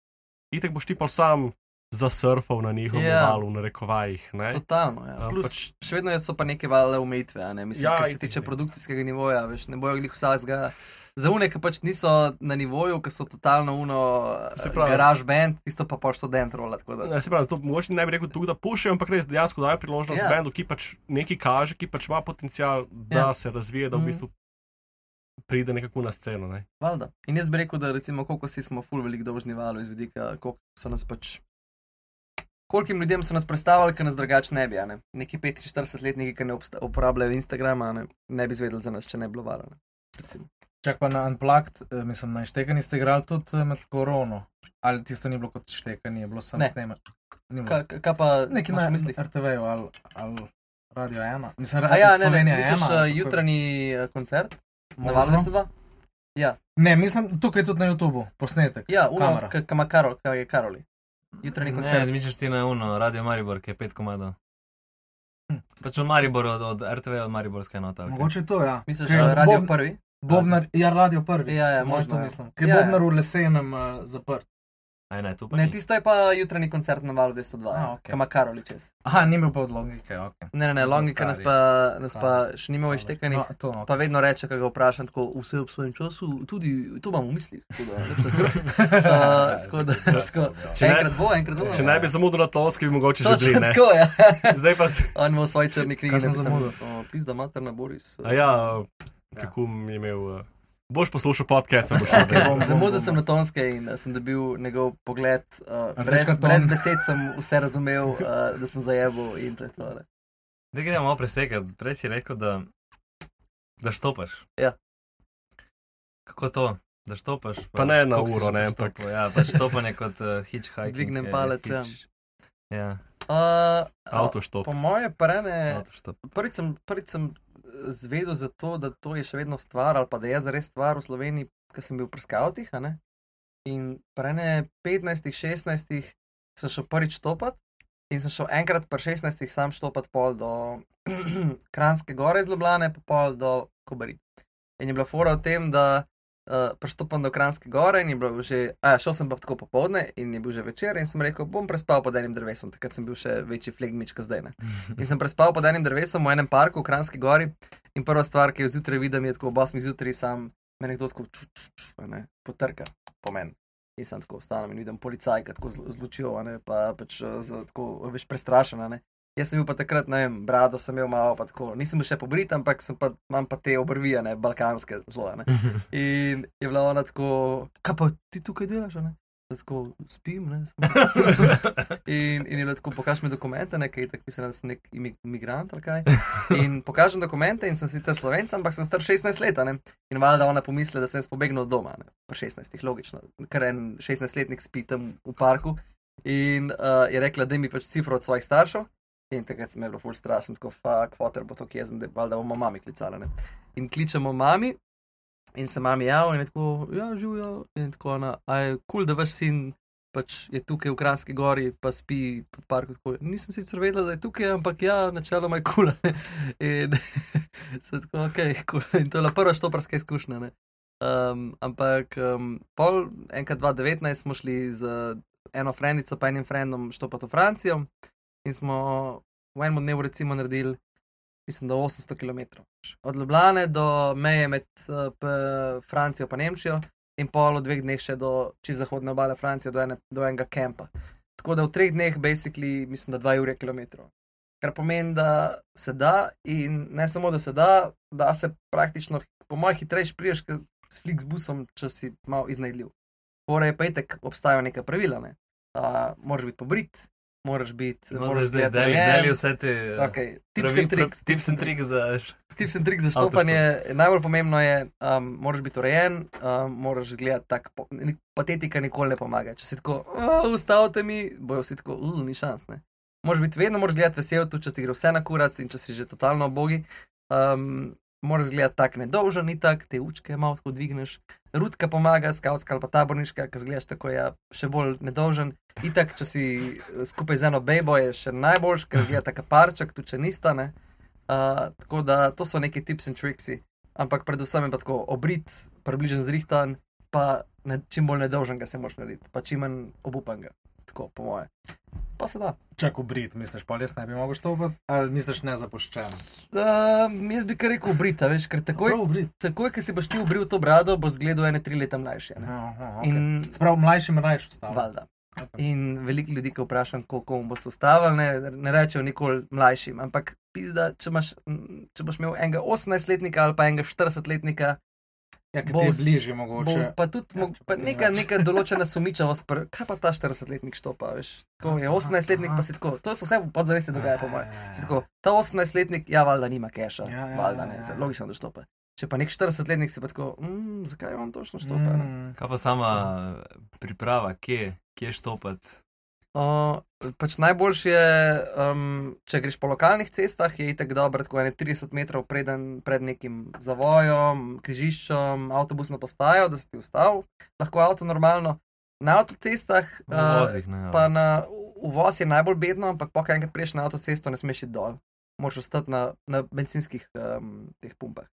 itek boš ti pa sam zasurfal na njihovem Ja. yeah. valu, na rekovajih, ne. Totalno, ja. Plus, pač- še vedno so pa neke vale omejitve, a ne? mislim, Ja, ja, kar se tiče produkcijskega nivoja, veš, ne bojo glih vsakega. Za une, ki pač niso na nivoju, ki so totalno uno, Se pravi- garaž band, tisto pa pa študent rola. Ne, se pravi, mogoče ne bi rekel tukaj, da pušijo, ampak res dejansko dajo priložnost Ja. yeah. bendu, ki pač nekaj kaže, ki pač ima potencial, da Ja. se razvije, da v Mhm. bistvu pride nekako na sceno. Ne. Valjda. In jaz bi rekel, da recimo, koliko si smo ful veliko dolžni valu iz vidika, koliko so nas pač. Kolikim ljudem so nas predstavljali, ki nas drugače ne bi, ne? Neki 45-letniki, ki ne uporabljajo Instagrama, ne, ne bi zvedeli za nas, če ne bi bilo. Recimo. Čak pa na Unplugged, eh, mislim, na Štekani ste igrali tudi eh, med korono. Ali tisto ni bilo kot štekanje, je bilo samo bilo. Kaj, kaj pa Neki imaš na mislih? RTV-ju ali, ali Radio 1. Mislim, A ja, ne, ne, Slovenija misliš 1, kako je- jutranji eh, koncert na Možno. valu 202? Ne, mislim, tukaj je tudi na YouTubu posnetek. Ja, Kamera. ki ima Karol, kaj je Karoli. Jutranji Ne, koncert. misliš ti na uno, Radio Maribor, ki je pet komadov. Hm. Pač od Maribor, od, od RTV, od Mariborske enote. kaj? Mogoče to, ja. Misliš, da radio Bob- prvi? Bobnar, ja, radio prvi. Ja, ja, Mogoče možno, to ja. mislim. Ker Ja, je ja. Bobnar v lesenem uh, zaprt. Aj, ne, tu pa Ne, ni. tisto je pa jutranji koncert na valu 202, A, ja. okej. kam ima Karoli čez. Aha, ni imel pa od logike, ok. Ne, ne, ne, logika nas pa, nas pa še nima iztekanih. No, to, okay. Pa vedno reče, ko ga vprašam, tako vse ob svojem času, tudi to imam v mislih. Uh, Če ne- enkrat bo, enkrat bo. Če ne bi zamudil na tonski, bi mogoče že bili, ne. tako, ja. *laughs* Zdaj pa, On ima v svoji črni knjigi. Kaj sem zamudil? o, Pizda materna Boris. a ja, kako mi je imel, eh, boš poslušal podcast, sem boš *laughs* šel zdaj. bom, Zamudil bom, sem na tonske in uh, sem dobil njegov pogled. Uh, brez, brez besed sem vse razumel, uh, da sem zajebil in to je to. ne. Da gremo malo presekati. Prej si rekel, da, da štopaš. Ja. Kako to? Da štopaš? Pa ne na uro, ne, preštopal? Ja, pač štopanje kot uh, hitchhiking. Dvignem palec, ja. hitch- Ja, Uh, Avto štop. Po moje prene, avtoštop. prvič sem, prvič sem eh, zvedel za to, da to je še vedno stvar ali pa da je zares stvar v Sloveniji, ker sem bil pri ne. In prene 15-16 sem šel prvič stopat in sem šel enkrat pri 16 sam stopat pol do *clears throat* Kranske gore iz Ljubljane, pa pol do Kobarit. In je bila fora v tem, da uh, prestopam do Kranske gore in je bilo že, a ja, šel sem pa tako popovdne in je bil že večer in sem rekel, bom prespal pod enim drevesom, takrat sem bil še večji flegmič, kot zdaj ne. In sem prespal pod enim drevesom v enem parku v Kranski gori. In prva stvar, ki jo zjutraj vidim, je tako ob 8 zjutraj, sam me nekdo tako ču, ču, ču, ne, potrka po meni. In sem tako vstanem in vidim policajka tako z, z lučjo, a ne, pa pač eh, tako, veš, prestrašen, a ne. Jaz sem bil pa takrat, ne vem, brado sem imel malo, pa tako, nisem bil še pobrit, ampak pa, imam pa te obrvi, a ne, balkanske zelo, ne. *laughs* In je bila ona tako, kaj pa ti tukaj delaš, ne? Tako spim, ne. *laughs* In, in je bilo tako, pokaž mi dokumente, nekaj tako mislim, da sem nek imi- imigrant ali kaj. *laughs* In pokažem dokumente in sem sicer slovenc, ampak sem star 16 let, ne. In valjda ona pomisli, da sem pobegnil od doma, ne. Pa 16, logično, ker en 16-letnik spi tam v parku. In uh, je rekla, da mi pač cifro od svojih staršev. In takrat sem imel full strah, sem tako, fuck, fotor bo to kjezen, da valjda bomo mami klicala, ne. In kličemo mami. In se mami javlja in je tako, ja, živijo. In tako ona, a je kul, cool, da vaš sin pač je tukaj v Kranski gori, pa spi v parku. Tako. Nisem sicer vedela, da je tukaj, ampak ja, načeloma je kul. Cool, in *laughs* se tako, ok, cool. In to je bila prva štoparska izkušnja. Ne? Um, ampak um, pol, enkrat 2019 smo šli z eno frendico, pa enim frendom štopati v Francijo in smo v enem dnevu recimo naredili, mislim, da 800 km. Od Ljubljane do meje med uh, Francijo in Nemčijo in pol dveh dneh še do čez zahodne obale Francije, do, ene, do enega kampa. Tako da v treh dneh, basically, mislim, da 2 ure km. Kar pomeni, da se da, in ne samo, da se da, da se praktično, po mojem, hitrejš priješ s Flixbusom, če si malo iznajdljiv. Torej, pa itek obstajajo neka pravila. Ne? Uh, moraš biti pobrit, moraš biti. No, moraš zdaj, narejen. deli vse te Okay. Tips pravi- and tricks. tips and tricks za. Tips and tricks za štopanje. Najbolj pomembno je, um, moraš biti urejen, um, moraš gledati tako. Patetika nikoli ne pomaga. Če si tako, "A, ustavite mi, bojo vsi tako, uh, ni šans. Ne? Moraš biti vedno, moraš gledati vesel, tudi če ti gre vse na kurac in če si že totalno obogi. Um, moraš gledati tako nedolžen, ni tako, te učke malo tako dvigneš. Rutka pomaga, skautska ali pa taborniška, ki zgledaš tako, je še bolj nedolžen. Itak, če si eh, skupaj z eno bejbo, je še najboljš, ker zgleda tako parček, tudi če nista. Ne? Uh, tako da to so neki tips in tricksi, ampak predvsem je pa tako obrit, približen zrihtan, pa ne, čim bolj nedolžen ga se moraš narediti, pa čim manj obupan ga. Tako, po moje. Pa se da. Čak v Brit, misliš, pa res ne bi mogel štopati, ali misliš nezapuščen? Uh, jaz bi kar rekel obrita, veš, ker takoj, Brit. takoj, ko si boš ti obril to brado, bo zgledal ene tri leta mlajši. a ne. Aha, okay. In Sprav mlajšim rajš ostalo. valjda. Okay. In veliko ljudi, ko vprašam, koliko bom boste ustavili, ne, ne rečejo nikoli mlajšim. Ampak pizda, če, imaš, če boš imel enega 18-letnika ali pa enega 40-letnika, Ja, ki bo ti je s- bližje bo mogoče. pa tudi Ja, ja, če pa neka, neka določena sumičavost. Pr, kaj pa ta 40-letnik štopa, veš? Tako je 18-letnik, pa si tako. To se vse v podzavesti dogaja, po mojem. Tako, ta 18-letnik, ja, valjda nima keša, Ja, ja, valjda ja, ne, ja. zelo logično, da štopa. Če pa nek 40-letnik si pa tako, mm, zakaj on točno štopa? ne?" Mm. Kaj pa sama eh, priprava, kje, kje štopati? Uh, pač najboljše je, um, če greš po lokalnih cestah, je itek dobro, tako ene 30 metrov preden, pred nekim zavojem, križiščem, avtobusno postajo, da se ti ustavi, lahko avto normalno. na avtocestah, uh, vozih, ne. pa ja. na uvoz je najbolj bedno, ampak po enkrat priješ na avtocesto, ne smeš iti dol. Moraš ostati na, na benzinskih um, teh pumpah.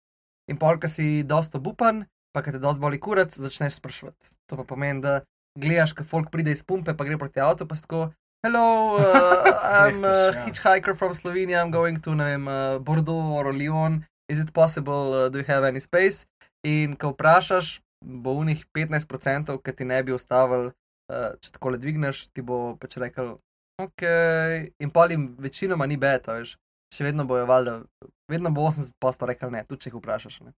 In pol, ki si dosta obupan, pa ki te dosta boli kurac, začneš sprašvati. To pa pomeni, da gledaš, ko folk pride iz pumpe, pa gre proti avtu, pa tako. Hello, *laughs* uh, I'm a Rehtaš, ja. hitchhiker from Slovenia. I'm going to vem, uh, Bordeaux or Lyon. Is it possible? Uh, do you have any space? In ko vprašaš, bo v njih 15%, ki ti ne bi ustavili, uh, če tako le dvigneš, ti bo pač rekel, ok. In pol jim večinoma ni beta, veš. Še vedno bojo valjda, vedno bo 80% rekel ne, tudi če jih vprašaš. Ne.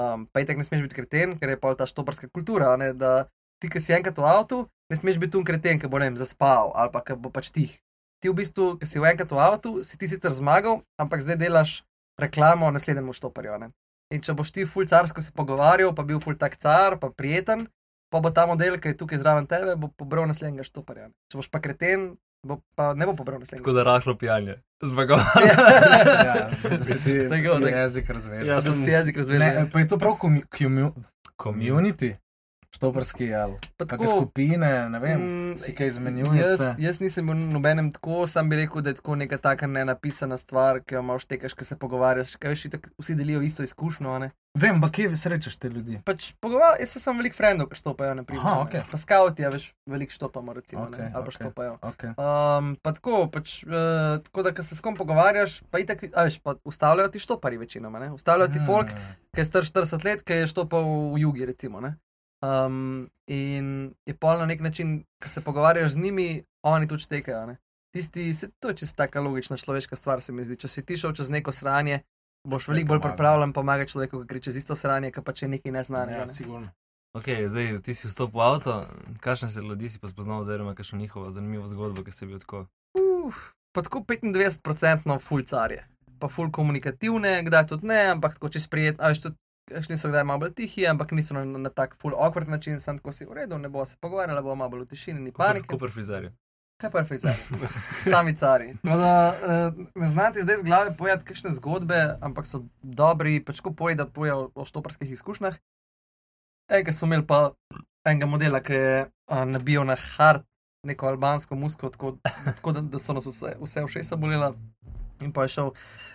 Um, pa itek ne smeš biti kreten, ker je pol ta štoparska kultura, ne, da ti, ki si enkrat v avtu, ne smeš biti tu kreten, ki bo ne vem, zaspal ali pa ki bo pač tih. Ti v bistvu, ki si v enkrat v avtu, si ti sicer zmagal, ampak zdaj delaš reklamo naslednjemu štoparju. Ne. In če boš ti ful carsko se pogovarjal, pa bil ful tak car, pa prijeten, pa bo ta model, ki je tukaj zraven tebe, bo pobral naslednjega štoparja. ne. Če boš pa kreten, bo pa ne bo pobral Tako naslednjega. da rahlo pijanje. Zmagal. *laughs* Ja, da se *laughs* ti Tako, ti jezik razveže. Ja, Da si ti jezik Ne, razveže. pa je to prav komu- komu- štoparski ali Pa kakšne skupine, ne vem, mm, si kaj Jaz, izmenjujete. jaz nisem bil nobenem tako, sam bi rekel, da je tako neka taka nenapisana stvar, ki jo imaš tekaš, ki se pogovarjaš, kaj veš, itak vsi delijo isto izkušnjo. Ne? Vem, pa kje srečaš te ljudi? Pač pogovarjam, jaz sem velik frendov, ki štopajo, ne primer. Aha, okej. Pa skauti, ja, veš, veliko štopamo, recimo, okay, Okej, ali pa okej. štopajo. Okay. Um, pa tako, pač, uh, tako da, ko se s kom pogovarjaš, pa itak, a veš, pa ustavljajo ti štopari večinoma, ne? Ustavljajo ti folk, ki je star 40 let, ki je štopal v jugi, recimo. Ne? Um, in je pol na nek način, ko se pogovarjaš z njimi, oni tudi štekajo. Ne? Tisti, se, to je čisto taka logična človeška stvar, se mi zdi. Če si ti šel čez neko sranje, boš veliko bolj pripravljen pomagati človeku, ki gre čez isto sranje, ki pa če nekaj neznanega. Ja, Ne? sigurno. Ok, zdaj ti si vstopil v avto, kakšne se ljudi si pa spoznal, oziroma kakšno njihovo zanimivo zgodbo, ki se je bil tako. Uf, pa tako 25% fulcarje, pa ful komunikativne, kdaj tudi ne, ampak tako čez prijet, a veš, tudi kakšni so kdaj malo bolj tihi, ampak niso na, na tak ful awkward način, sem tako si v redu, ne bo se pogovarjala, bo malo bolj v tišini, ni panike. Kupr frizerje. Kaj pa frizar? *laughs* Sami cari. Tako Da, eh, ne znate zdaj z glave pojati kakšne zgodbe, ampak so dobri, pač ko poje, da poje o, o štoparskih izkušnjah. Enega smo imeli pa enega modela, ki je a, nabijal na hard neko albansko musko, tako, tako da, da so nas vse, vse všesa bolela. In pa je šel,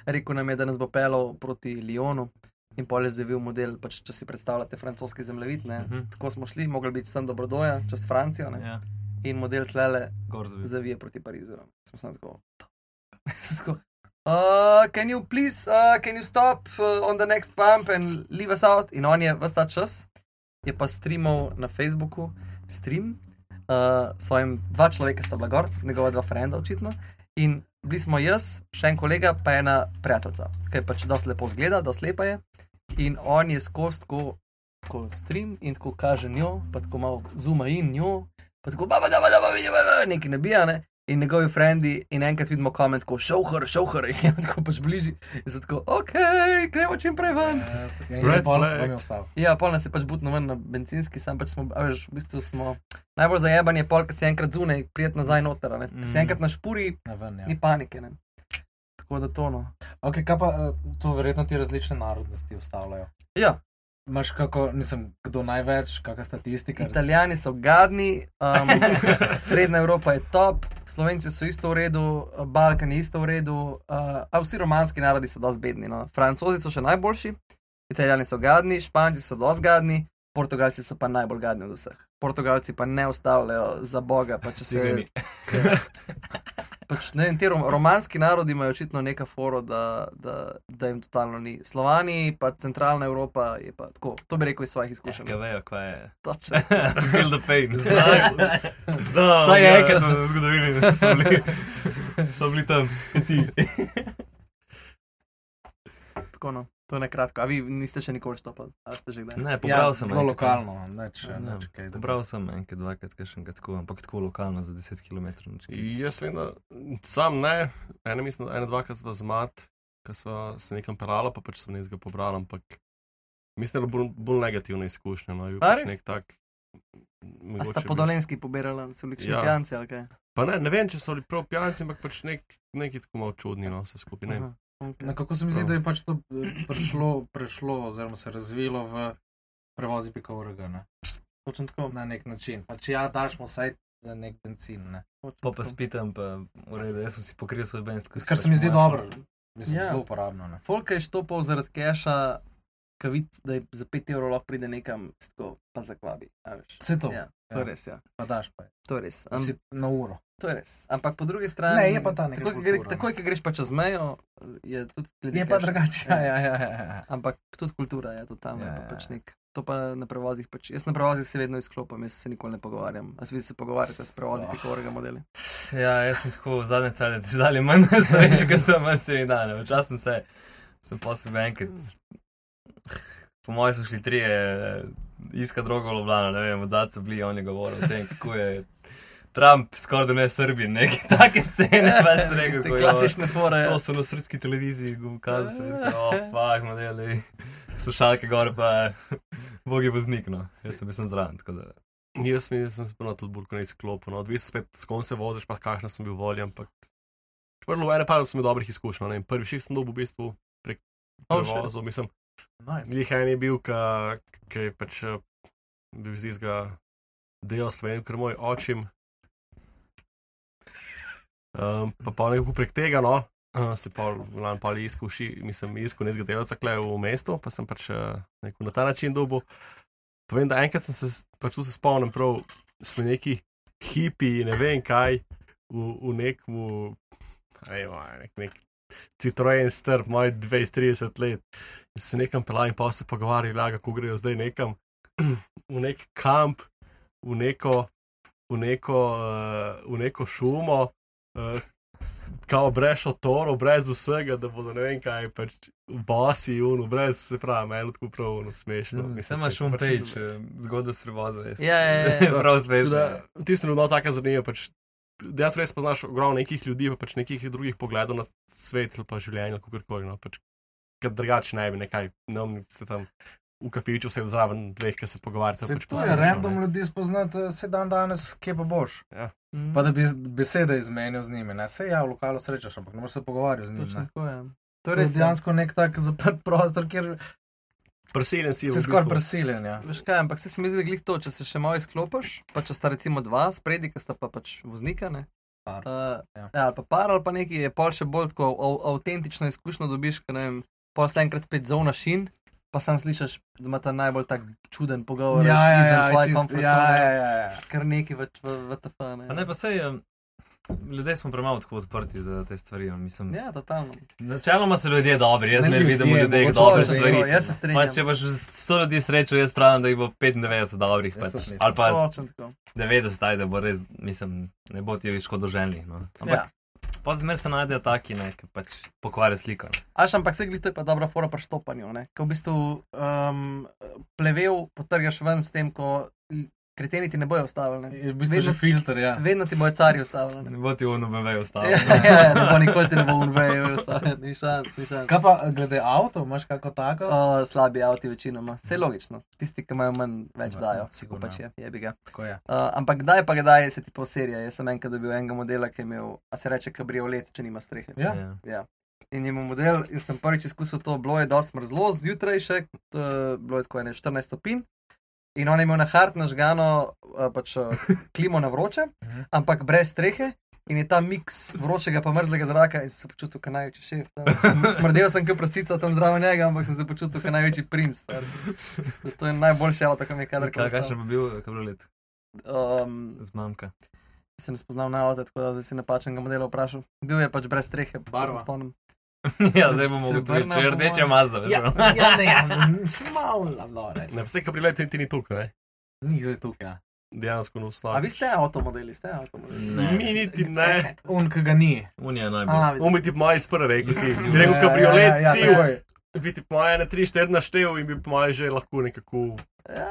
rekel nam je, da nas bo pelal proti Lyonu. In pol je zavil model, pač, če si predstavljate francoski zemljevid. ne. Mhm. Tako smo šli, mogli biti tam do Brodoja, čez Francijo. ne. Ja, In model tlele zavije proti Parizu. Smo samo tako. Sem *laughs* tako, Uh, can you please, uh, can you stop uh, on the next pump and leave us out? In on je vse ta čas, je pa streamal na Facebooku, stream, uh, svojim dva človeka sta bila gor, njegova dva frenda očitno. In bili smo jaz, še en kolega, pa ena prijateljica, ki je pač dosti lepo zgleda, dosti lepa je. In on je skozi tako, tako stream in tako kaže njo, pa tako malo zuma in njo, pa tako baba, baba, baba, baba, nekaj nabija, ne. In njegovi frendi, in enkrat vidimo koment, ko šohar, šohar, *laughs* in je tako pač bližji. In so tako, ok, gremo čim prej ven. Ja, Red pol ostal. Ja, pol nas je pač butno ven na benzinski, sam pač smo, a veš, v bistvu smo najbolj zajebani, je pol, ki si enkrat zunaj, prijet nazaj noter, a ne. Ko si Mm. enkrat na špuri, Na ven, ja. ni panike, ne. Tako da to no. Ok, kaj pa eh, to verjetno ti različne narodnosti ustavljajo? Ja, Imaš kako, nisem, kdo največ, kakšna statistika? Italijani so gadni, um, *laughs* Srednja Evropa je top, Slovenci so isto v redu, Balkan je isto v redu, uh, a vsi romanski narodi so dosti bedni. No. Francozi so še najboljši, Italijani so gadni, Španci so dosti gadni, Portugalci so pa najbolj gadni od vseh. Portugalci pa ne ustavljajo za Boga, pa če se. *laughs* Pač, ne vem, ti rom, romanski narodi imajo očitno neka foro, da, da, da jim totalno ni. Slovani, pa centralna Evropa je pa tako. To bi rekel iz svojih izkušenj. Kaj vejo, kaj je. Točno. *laughs* Feel the pain. Znam, Vsaj ja. enkrat v zgodovini smo bili, *laughs* smo bili tam. Ti. Tako no, to je kratko. A vi niste še nikoli stopili, ali ste že kdaj? Ne, pobral ja, sem. Zelo lokalno, neč, ja. neč kaj. Pobral sem enkrat, dvakrat, kaj še enkrat tako, ampak tako lokalno za 10 km. Jaz vem, da sam ne, ena mislim, da ena, dva, ki sva z mat, ki sva se nekam pelala, pa pač sem nekaj pobral, ampak mislim, da bolj, bolj negativna izkušnja. No, je pač nek tak. A sta po dolenski pobirali, so bili Ja. pijanci ali kaj? Pa ne, ne vem, če so bili prav pijanci, ampak pač nek, neki tako malo čudni, no, vse skupaj. Okej. Nekako se mi zdi, da je pač to eh, prišlo, prešlo, oziroma se razvilo v prevozi pika urega. ne. Točno tako. na nek način. Pač ja, daš mu vsaj za nek benzin. Ne. točno Pa pa spitam, pa v redu, jaz sem si pokril svoj benz. tako Kar pač se mi zdi dobro. fora. Mislim, Ja. zelo uporabno. Ne. Folk je štopal zaradi keša, ki vidi, da je za 5 evrov lahko pride nekam, tako pa zakvabi. veš. Vse to, Ja, to je Ja. res, ja. pa daš pa. je. To je res. Am, Si na uro. To je res. Ampak po drugi strani. Ne, je pa ta neka takoj, gre, takoj, ko greš pa čez mejo, je tudi glede Je pa drugače. Ja, ja, ja, ja, ja. Ampak tudi kultura je to tam. Ja, Ja, ja, pač ja. nek, to pa na prevozih. Pač, jaz na prevozih se vedno izklopim, jaz se nikoli ne pogovarjam. A vi se pogovarjate s prevozi, Oh. ki korega modeli. Ja, jaz sem tako zadnje cele, že dalje manj *laughs* starejši, kot sem manj se dane. Včasih sem se, sem posebej enkrat, po mojem so šli trije, eh, iska drogo v Ljubljano, ne vem, od zadaj so bili, on je govoril o tem, kako je Trump skoraj da ne Srbin, neke take scene, pa sem rekel, Te ko je klasične fore. To so na srpski televiziji, ukazali so, oh, fuck, modeli, slušalke gore pa, bogi voznik, no, jaz sem bil zraven, tako da. Jaz mislim, da sem se ponovno tudi bolj kot ne izklopil. No. Odvisno spet, s kom se voziš, pa kakšno sem bil voljen. Ampak prvo, ene pa sem imel dobrih izkušenj. no, ne Prvi šest sem dobil v bistvu prek Oh, prevozov. Mislim, Nice. Njih en je bil, ki je pač eh, bil iz tistega dela Slovenije, ker moj očim. Um, pa pa nekako prek tega, no, uh, se pa lan pa iskal, ši, mislim, iskal nekega delavca kle v mestu, pa sem pač uh, na ta način dobil. Povem, da enkrat sem se, pač tu se spomnim, prav smo neki hipi, ne vem kaj, v, v nekem, nek, nek Citroen strp, moj 20-30 let. In se nekam pelali in pa se pogovarjali, ja, kako grejo zdaj nekam *clears throat* v nek kamp, v neko, v neko, uh, v neko šumo, uh, kao brez šotorov, brez vsega, da bodo ne vem kaj, pač basi, unu, brez, se pravi, meni tako prav no, smešno. Sem imaš spet un pač page, eh, zgodbo s prevozom. Ja, ja, ja. Prav Tako smešno. Ti si bilo tako zanimivo. Pač, Dejansko res poznaš ogromno nekih ljudi, pa pač nekih drugih pogledov na svet ali pa življenje, kako koli. No, pač, Ker drugače ne bi nekaj, ne vem, se tam v kafiču vse zraven dveh, ki se pogovarjate. Se pač to je random ne. ljudi spoznati, se dan danes, kje pa boš. Mm. Pa da bi besede izmenil z njimi. Ne? Se ja, v lokalu srečaš, ampak ne moreš se pogovarjati z njimi. Točno ne. tako je. To To je ja. dejansko nek tak zaprt prostor, kjer Prisiljen si si v skoraj prisiljen. Ja. Veš kaj, ampak se mi zdi, da glih to, če se še malo izklopiš, pa če sta recimo dva spredi, ki sta pa pač voznika, ne. Par, Uh, ja. ja. ali pa par ali pa neki je pol še bolj tako av, avtentično izkušnjo dobiš, ker ne vem, pol se enkrat spet zovna šin, pa sam slišiš, da ima ta najbolj tak čuden pogovor. Ja, ja, izven ja, tvoje comfort ja, ja, ja, ja. Kar neki v, v, v TF. Ne. A ne, pa sej, um, ljudje smo premalo tako odprti za te stvari. Mislim, Ja, totalno. Načeloma so ljudje dobri, jaz Ne vidim ljudeh mogoče dobre so stvari. ljudje, Jaz se Pa strinjam. če boš 100 ljudi srečal, jaz pravim, da jih bo 95 dobrih. Pač. Ali pa Točno tako. 90, aj, da bo res, mislim, ne bo ti škodoželjnih. No. Ampak Ja. Pa zmer se najdejo taki, ne, ki pač pokvarijo sliko. Aš, ampak se glih, to je pa dobra fora pri štopanju. ne. Ko v bistvu um, plevel potrgaš ven s tem, ko kreteni ti ne bojo ustavili. Ne. Je v bistvu Vedno- že filter. Ja. Vedno ti bojo cari ustavili. ne. Ne bo ti ono BMW ostalo. Ja, ja, ne bo nikoli ti ne bo unvejo ustavil, ni šans, ni šans. Kaj pa glede avto, imaš kako tako? O, slabi avti večinoma, vse logično. Tisti, ki imajo manj, več Ja, dajo. sigurno. Pač je, je bi ga. Tako je. Uh, ampak kdaj pa kdaj se ti po serija? Jaz sem enkrat dobil enega modela, ki je imel, a se reče kabriolet, če nima strehe. Ja. Ja. Ja. In je imel model, in sem prvič izkusil to, bilo je dosti mrzlo zjutraj še, bilo je tako ene 14 stopinj. In on je imel na hart nažgano uh, pač, uh, *laughs* klimo na vroče, Mhm. ampak brez strehe. In je ta miks vročega pa mrzlega zraka in sem se počutil kot največji šef. tam. Sem- *laughs* Smrdel sem kot prasica tam zraven njega, ampak sem se počutil kot največji princ. star. To je najboljši avto, ki mi je Kaj, kadarkoli. kaj še bi bil, kabriolet Um, z mamka? se ne spoznam na avto, tako da si napačnega modela vprašal. Bil je pač brez strehe, pa Barva. se spomnim. *laughs* ja, zdaj bomo ugotovili, če je rdeče mojem. Mazda. Ja, veš, ja, ne, ja, *laughs* malo, malo, ne. Vse, kar prilet, ti ni tukaj, ne? Ni zdaj tukaj. Ja. dejansko no A slab. vi ste avtomodeli, ste avtomodeli? Ne. Mi niti ne. Un, ki ga ni. Unija najbolj. A, vidiš. Umi ti moj sprva rekel, ti bi rekel kabriolet, ja, ja, takoj. bi ti po moje ne 3-4 naštel in bi po moje že lahko nekako. Ja,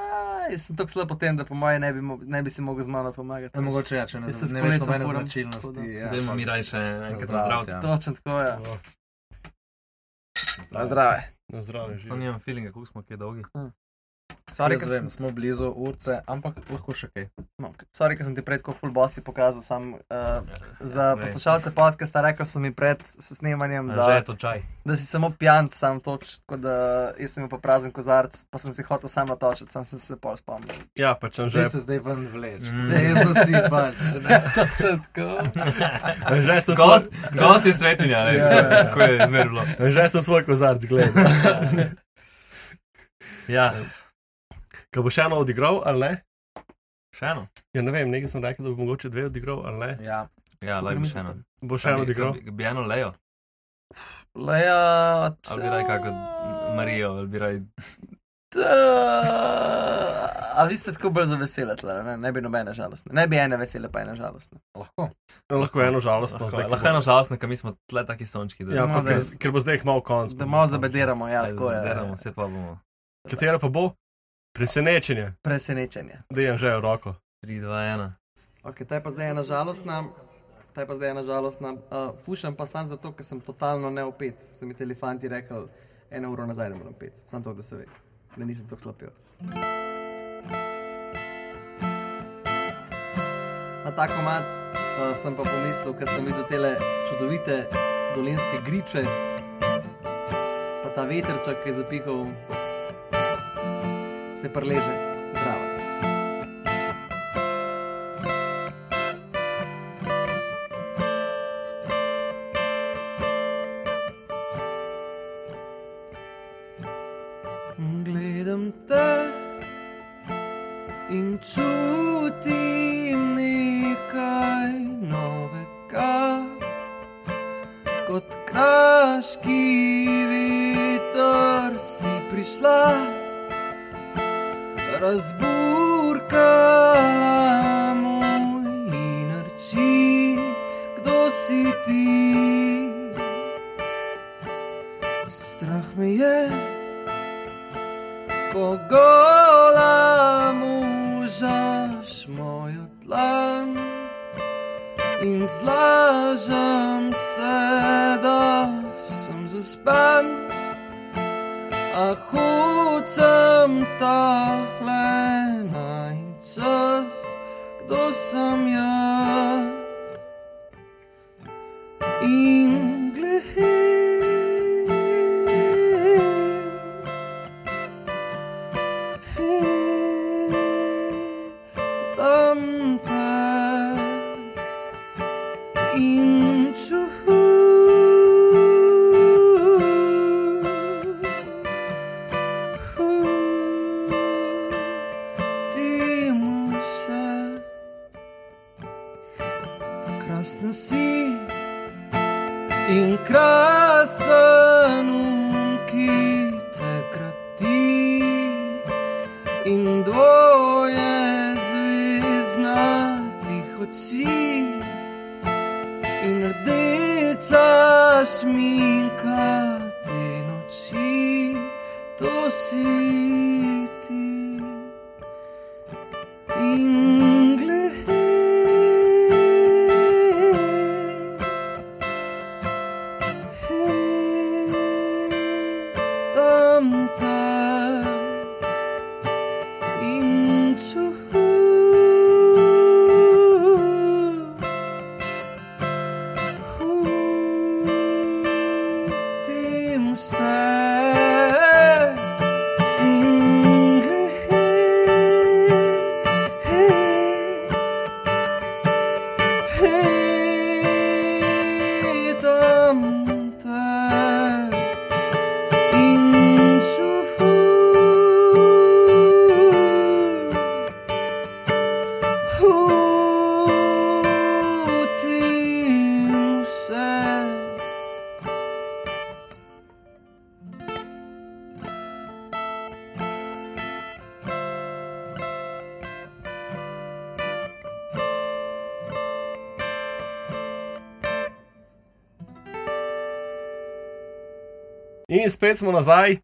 jaz sem tako slab po tem, da po moje ne bi, ne bi si mogel z mano pomagati. Ja, mogoče ja, če ne, ne veš nobene značilnosti. tako da. Ja, Dajmo mi raje še enkrat zdravje. ja. Točno tako je. Oh, Na zdrave. na zdravje, Sam živi. nimam feelinga, kako smo kaj dolgi. Sorry, Jaz ker vem, smo blizu urce, ampak lahko še kaj. No, sorry, ker sem ti pred tako full bossi pokazal. Sam, uh, za Ne. poslušalce podcasta rekel sem mi pred snemanjem, da, da si samo pijan, sam toč, tako da jaz sem imel pa prazen kozarc, pa sem si hotel sam natočiti, sam sem se pol spomnil. Ja, pač Že že, se zdaj ven vleč. Mm. Že jaz si pač. *laughs* Ne. Točetko. *laughs* že ste Gost, svoj, gost je svetinja, ne, Ja, tako- ja. tako je zmer bilo. že ste svoj kozarc gledali. *laughs* Ja, Ko bo še eno odigral ali ne? še eno. Ja, ne vem, nekaj sem rekel, da bo mogoče dve odigral ali ne. Ja, Ja, lahko bi še eno. Bo še eno odigral. Bi, eno lejo, Leja, ali bi raj kako Marijo, ali bi raj. A vi ste tako bolj za vesele, tle, ne? ne bi nobene žalostne. Ne bi ene vesele, pa ene žalostne. lahko. Lahko eno žalostno. Lahko, zdaj, ko lahko bo- eno žalostno, ker mi smo tle taki sončki. Da, Ja, No, pa, da ker, je- ker bo zdaj jih malo konc. Da malo zabediramo, ja, tako je. zaderamo, Vse pa bomo. Katero pa bo? Presenečenje, Presenečenje. da je že v roko. 3, 2, 1. Ok, ta je pa zdaj ena žalostna. Ta je pa zdaj ena žalostna. Uh, fušam pa sam zato, ker sem totalno neopet. So mi telefanti rekli, eno uro nazaj, da moram pet. Sam to, da se ve, da nisem tako slab pevec. Na ta komat uh, sem pa pomislil, ker sem videl te čudovite dolenske griče, pa ta veterček, ki je zapihal, se preleže hočem ta lena in čas, kdo sem jaz. In spet smo nazaj,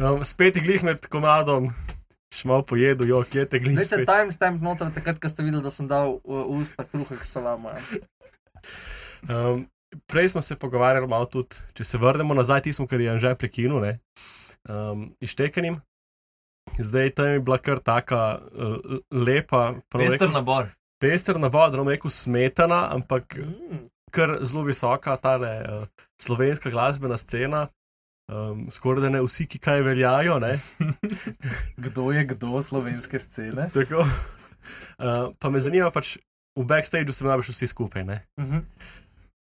um, spet je glih med komadom, še malo pojedu, jo, kje te glih. Veste, spet. timestamp noter, takrat, ko ste videli, da sem dal v v usta kruhek salama. Um, prej smo se pogovarjali malo tudi, če se vrnemo nazaj, tismo, kar je že prekinul, ne, um, iztekanjem. Zdaj tam je bila kar taka uh, lepa, Pester nabor. pester nabor, da bom rekel smetana, ampak Mm. kar zelo visoka ta uh, slovenska glasbena scena. Um, skoraj da ne vsi, ki kaj veljajo. *laughs* Kdo je kdo slovenske scene? Tako. Uh, pa me zanima, pač v backstageu ste najbolj vsi skupaj. Ne? Mhm.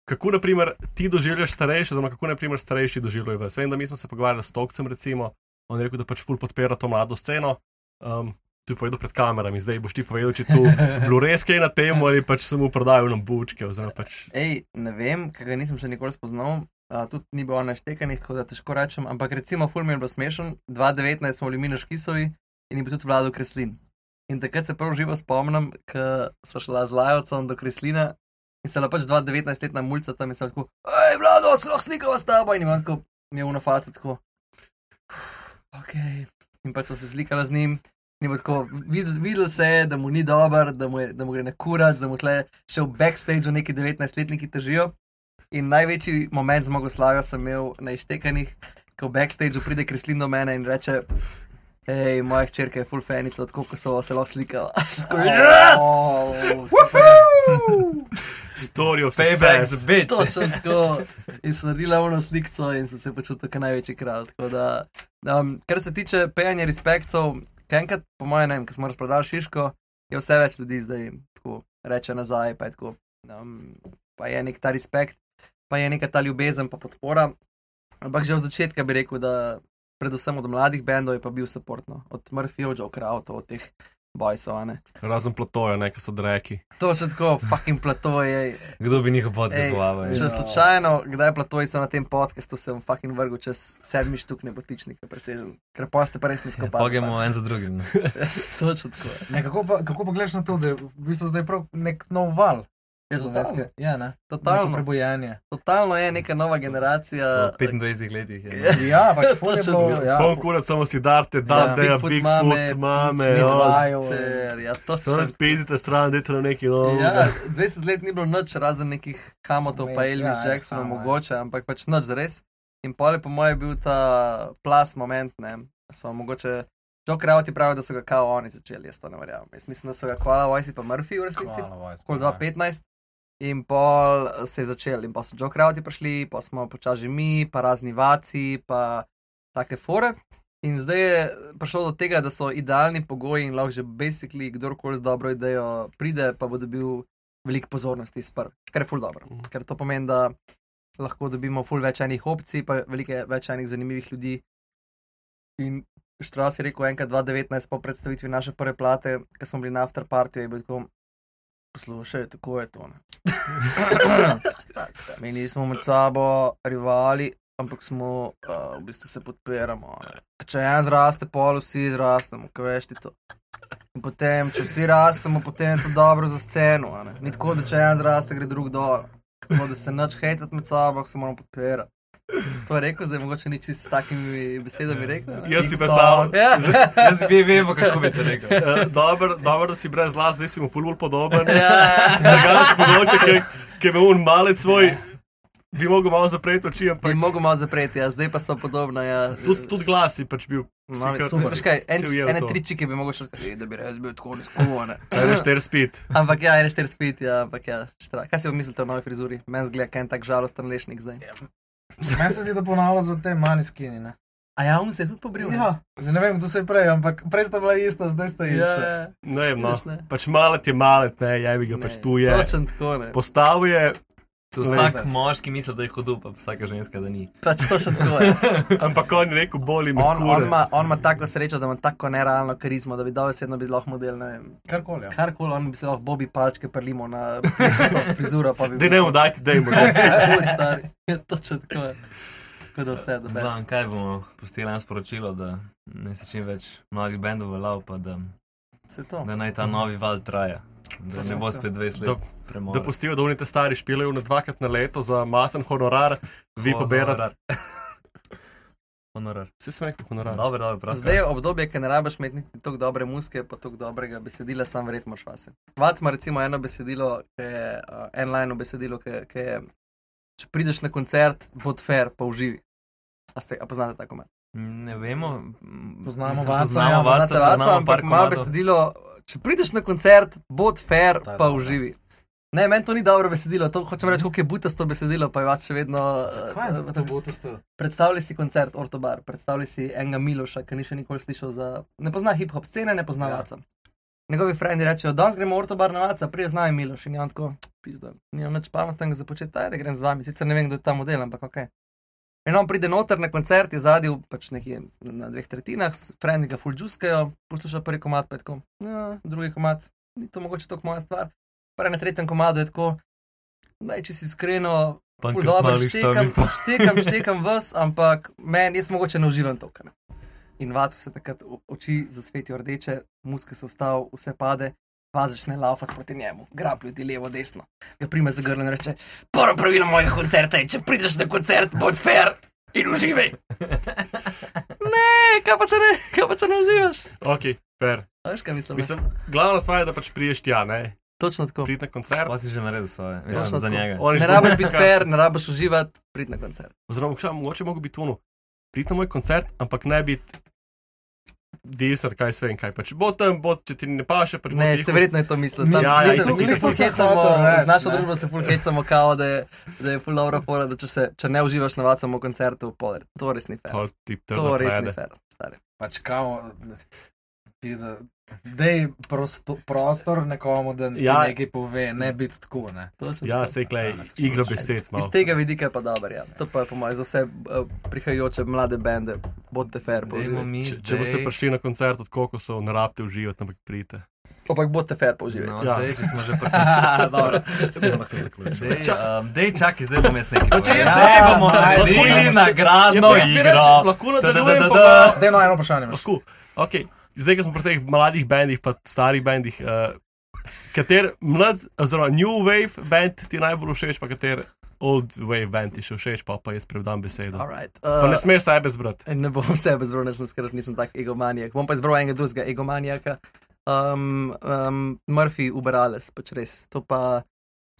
Kako, na primer, ti doživljaš starejše, oziroma kako, na primer, starejši doživljajo vas? Vem, da mi smo se pogovarjali s Tokcem, recimo, on je rekel, da pač ful podpira to mlado sceno. Um, tu je povedal pred kamerami, zdaj boš ti povedal, če tu *laughs* bilo res kaj na temo ali pač mu prodajal nam bučke. Pač, Ej, ne vem, ker ga nisem še nikoli spoznal. Uh, tudi ni bilo naštekanih, tako da težko rečem. Ampak recimo, Fulm je bil smešen. 2019 smo bili mi na Škisovi in je bil tudi vladal Kreslin. In takrat se prav živo spomnim, ko smo šla z Lajovcem do Kreslina in se pač 2019-letna mulca tam in sem tako, hej, vlado, se lahko slikava s tabo in imam tako, mi je unafaca tako. Ok. In pač so se slikala z njim. Tako, videl, videl se je, da mu ni dobro, da, mu je- da mu gre na kurac, da mu tle še v backstageu neki 19-letniki težijo. In največji moment zmagoslavja sem imel na iztekanih, ko v backstageu pride Kreslin do mene in reče: Hej, moja hčerka je full fanica, tako ko so se lahko slikala. *laughs* Skoro, yes! story of Payback's success. bitch. Točno tako. In sem naredila ono slikco in sem se počutil kot največji kralj. Tako Da, um, kar se tiče pejanja respektov, enkrat, po mojem, ne vem, ko smo razprodali Šiško, je vse več ljudi zdaj tako reče nazaj, pa je tako. Um, pa je nek ta respekt, pa je neka ta ljubezen, pa podpora. Ampak že od začetka bi rekel, da predvsem od mladih bendov je pa bil supportno. Od Murphyja, Joe Crowta, od teh bojsov, a ne. Razen platoja, ne, ki so dreki. Točno tako, fucking plato je. Kdo bi njihov podcast povabil? Če slučajno, kdaj platoj sem na tem podkastu, sem fucking vrgel čez sedmi štuk nebotičnika, presežen. Ker pa ste pa res nizko padli. Pogemo en za drugim. ne. *laughs* Točno tako. Ne, kako, pa, kako pa gledaš na to, da je v bistvu zdaj prav nek nov val? Je totalno, slovenske? Ja, ne. Neko totalno, prebojenje. totalno je neka nova generacija. Po 25 letih je. *laughs* Ja. Ja, pač je Točno tako. Ja, Poln kurac samo si darte, da Ja, ja, deja Bigfoot Bigfoot, mame, mame, ni ja. Ter, ja, Samo točno. spizite stran, dajte na neki nov. Ja, 20 let ni bilo noč, razen nekih kamotov, pa Elvis ja, ja, Jacksona, samo, ja. mogoče, ampak pač noč zares. In pol je po mojem bil ta plas moment, ne, so mogoče. Joe Crowd je pravil, da so ga kao oni začeli, jaz to ne verjamem. Jaz mislim, da so ga Koala Voice pa Murphy v resnici. Hvala, vojska, Kol ja. 2015. In pol se je začel, in pa so Joe Crowdi prišli, pa smo počasi mi, pa razni vaci, pa take fore. In zdaj je prišlo do tega, da so idealni pogoji in lahko že basically kdorkoli z dobro idejo pride, pa bo dobil veliko pozornosti iz prve, kar je ful dobro. Mhm. Ker to pomeni, da lahko dobimo ful več enih opcij, pa veliko več enih zanimivih ljudi. In Štras je rekel enkrat 2019 po predstavitvi naše prve plate, ko smo bili na afterpartiju, je bil tako. Poslušaj, tako je to. ne." *laughs* Mi nismo med sabo rivali, ampak smo uh, v bistvu se podpiramo. Če en zraste, pol vsi zrastemo, kaj veš ti to. In potem, če vsi rastemo, potem je to dobro za sceno. Ni tako, da če en zraste, gre drug dol. Tako da se neč hejtati med sabo, se moramo podpirati. *laughs* To je rekel, zdaj mogoče ni čisto s takimi besedami rekel. ne. Jaz si pa sam. Ja. Jaz bi *laughs* vemo, kako bi to rekel. Eh, Dobro, dobro, da si brez las, zdaj si mu fulbol podoben. Ja. Drugače področje, ki, ki je un malec svoj, bi mogel malo zapreti oči, Bi ampak mogel malo zapreti, ja. zdaj pa so podobna. Ja. tudi tud glas je pač bil. No. Veš kaj, en, si ujel ene tri čike bi mogoče skozi, da bi res bil tako nizkovane. *laughs* Ne, šter spit. Ampak ja, ene štiri spit, ja, ampak ja, štra. Kaj si pa mislite o novi frizuri? Meni zgleda, kaj je tak žalosten lešnik zdaj. Meni se zdi, da ponavlja za te manj skini. Ne? A ja, on se je tudi pobril. ne? Ja, zdaj ne vem, kdo se je prej, ampak prej sta bila ista, zdaj sta ja, ista. ja. Ne vem, no. Pač malet je malet, ne, jebi ga, pač tu je. Točno tako, ne. Postavil je, Vsak moški misli, da je hudo, pa vsaka ženska, da ni. Pač točno tako je. *laughs* ampak on je rekel, boli me. On, on, ima, on ima tako srečo, da ima tako nerealno karizmo, da bi dobesedno bil lahko model. Karkoli. Ja. Karkoli, on bi se lahko Bobby palčke prelimo na *laughs* frizuro, pa bi Daj ne mu dajte, daj mu. Ful stari. Ja, točno tako je. Tako da vse, da best. Znam, kaj bomo pustili nam sporočilo, da ne se čim več mladih bendov veljav, pa da, Se to. da naj ta novi val traja. Da ne bo spet 20 let Da premora. pustijo, da unite stari špilejo na dvakrat na leto za masen honorar, vi poberate. Honorar. *laughs* Honorar. Vsi sem rekel honorar. Dobro, dobro, prav. Zdaj je obdobje, ki ne rabiš imeti niti tako dobre muske, pa tako dobrega besedila, sam verjetno moraš vase. Vac ima recimo eno besedilo, ki je uh, en line v besedilu, ki, ki je, če prideš na koncert, bod fair, pa uživi. A, ste, a poznate tako med? Ne vemo. Poznamo Vaca, Poznamo ja, Vaca, Znate, vaca, poznamo ampak komadov. besedilo. Če prideš na koncert, bod fair, To je pa uživi. Ne, meni to ni dobro besedilo, to hočem reči, koliko je butasto besedilo, pa je vač še vedno. Zakaj eh, je to botasto? Predstavljaj si koncert Ortobar, predstavljaj si enega Miloša, ki ni še nikoli slišal za. Ne pozna hip-hop scene, ne pozna Ja. vaca. Njegovi frendi rečejo, danes gremo Ortobar na vaca, prije z nami Miloš in je on tako, pizda, nimam nič pametnega za početi, ajde grem z vami, sicer ne vem, kdo je ta model, ampak ok. In on pride noter na koncert, je zadnji, pač nekje na dveh tretjinah, frendi ga fulđuskajo, posluša prvi komat, pa je tako, ja, drugi komat, ni to mogoče tako moja stvar. Pa na tretjem komadu je tako, daj, če si iskreno, Ful dobro, štekam, *laughs* štekam, štekam vas, ampak meni, jaz mogoče ne uživam to. In vacu se takrat oči zasvetijo rdeče, muske se ustav, vse pade, vas začne laufati proti njemu, grab ljudi levo, desno. Ga prime za grlo in reče: Prvo pravilo mojega koncerta je, če prideš na koncert, bod fair in uživaj. *laughs* ne, kaj pa če ne, kaj pa če ne uživaš? Ok, fair. A Veš, kaj mislim? Mislim, glavna stvar je, da pač priješ tja, ne? Točno tako. Prid na koncert. Pa si že naredil svoje, Točno mislim, za tako. njega. Ne rabiš biti fair, ne rabiš uživati, prid na koncert. Oziroma, mogoče, mogoče mogo biti tuno. Prid na moj koncert, ampak ne biti deser, kaj sve in kaj. Pač bo tam, bo, če ti ne paše, pač Ne, tiho. se verjetno je to mislil. Mi- Sam, Ja, ja, mi se, to mi se glih ful to sem hecamo, hotel reči, z našo ne. družbo se ful hecamo, kao, da je, da je ful dobro fora, da če, se, če ne uživaš na vacem koncertu, pol, to res ni fair. Ti To trdo res ni fair. stari. Pač kao, pizda, dej prosto, prostor nekomu, da Ja. nekaj pove, ne biti tako, ne. Točno Ja, sej klej, Ja, igra besed malo. Iz tega vidika je pa dober, ja. To pa je po mojem za vse uh, prihajajoče mlade bende, bodite fair, mi Če, če boste prišli na koncert od kokosov, ne rabite uživati, ampak pridite. Ampak bodite fair, použivajte. No, Ja. zdaj, če smo že pri Dobro, s tem lahko zaključim. Dej, um, dej, čakaj, zdaj bom jaz nekaj. No, če povedal. jaz Zdaj ne- bomo Ja, naredili dej, nagradno Ja, pa jaz bi igro. rekel, lahko nadaljujem, pa Ta-da-da-da. pa- Dej no eno vprašanje. imaš. Lahko. Okay. Zdaj, ko smo pri teh mladih bendih, pa starih bendih, uh, kater mlad, oziroma new wave band ti najbolj všeč, pa kater old wave band ti še všeč, pa, pa jaz predam besedo. Alright, Pa uh, ne smeš sebe zbrati. Ne bom *laughs* sebe zbral, nisem skrb, nisem tak egomanijak. Bom pa izbral enega drugega egomanijaka. Um, um, Murphy, Uberales, pač res. To pa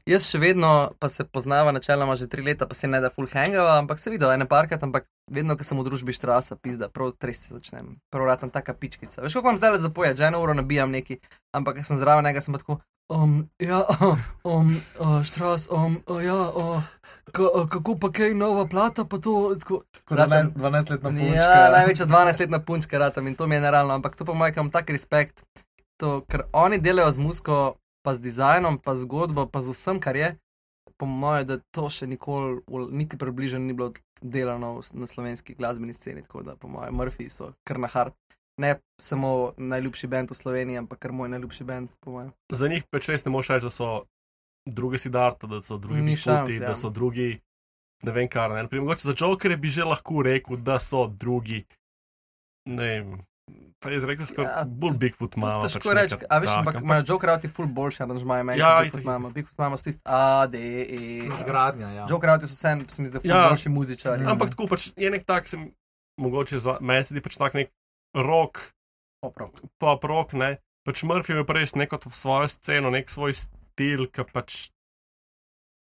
jaz še vedno, pa se poznava načeloma že tri leta, pa se ne da full hangava, ampak se videl ene parkrat, ampak vedno, ko sem v družbi štrasa, pizda, prav tres se začnem. Prav ratam taka pičkica. Veš, kako vam zdaj zapoje, že eno uro nabijam neki, ampak sem zraven njega, sem tako. Um, ja, um, uh, štras, um, uh, ja, uh, ka, uh, kako pa kaj nova plata, pa to. Tako, Kot Ratam- 12-letna punčka. Ja, največja 12-letna punčka ratam in to mi je nerealno, ampak to pa moj kam tak respekt, to, ker oni delajo z muziko, pa z dizajnom, pa z zgodbo, pa z vsem, kar je. Po mojem, da to še nikoli, niti približno ni bilo delano na slovenski glasbeni sceni, tako da po mojem, Murphy so kar na hard. Ne samo najljubši bend v Sloveniji, ampak kar moj najljubši bend, po mojem. Za njih pač res ne moš reči, da so drugi Sidarta, da so drugi šans, ja. da so drugi ne vem kar. Ne. Naprimer, mogoče za Jokere bi že lahko rekel, da so drugi. Ne vem. Pa je izrekel skoraj Ja, ja, bolj Bigfoot To mama. je Težko reči, a veš, ampak imajo Joker Out je full boljši aranžmaj, meni Ja, ja, Bigfoot mama. Bigfoot mama so tisti A, D, E. Gradnja, ja. Joker Out so vse, se mi zdi, full Ja. boljši muzičari. Ampak tako pač je nek tak, sem, mogoče za meni se zdi pač tak nek rock, Oprav. pop rock, ne. Pač Murphy je pa res neko to svojo sceno, nek svoj stil, ki pač.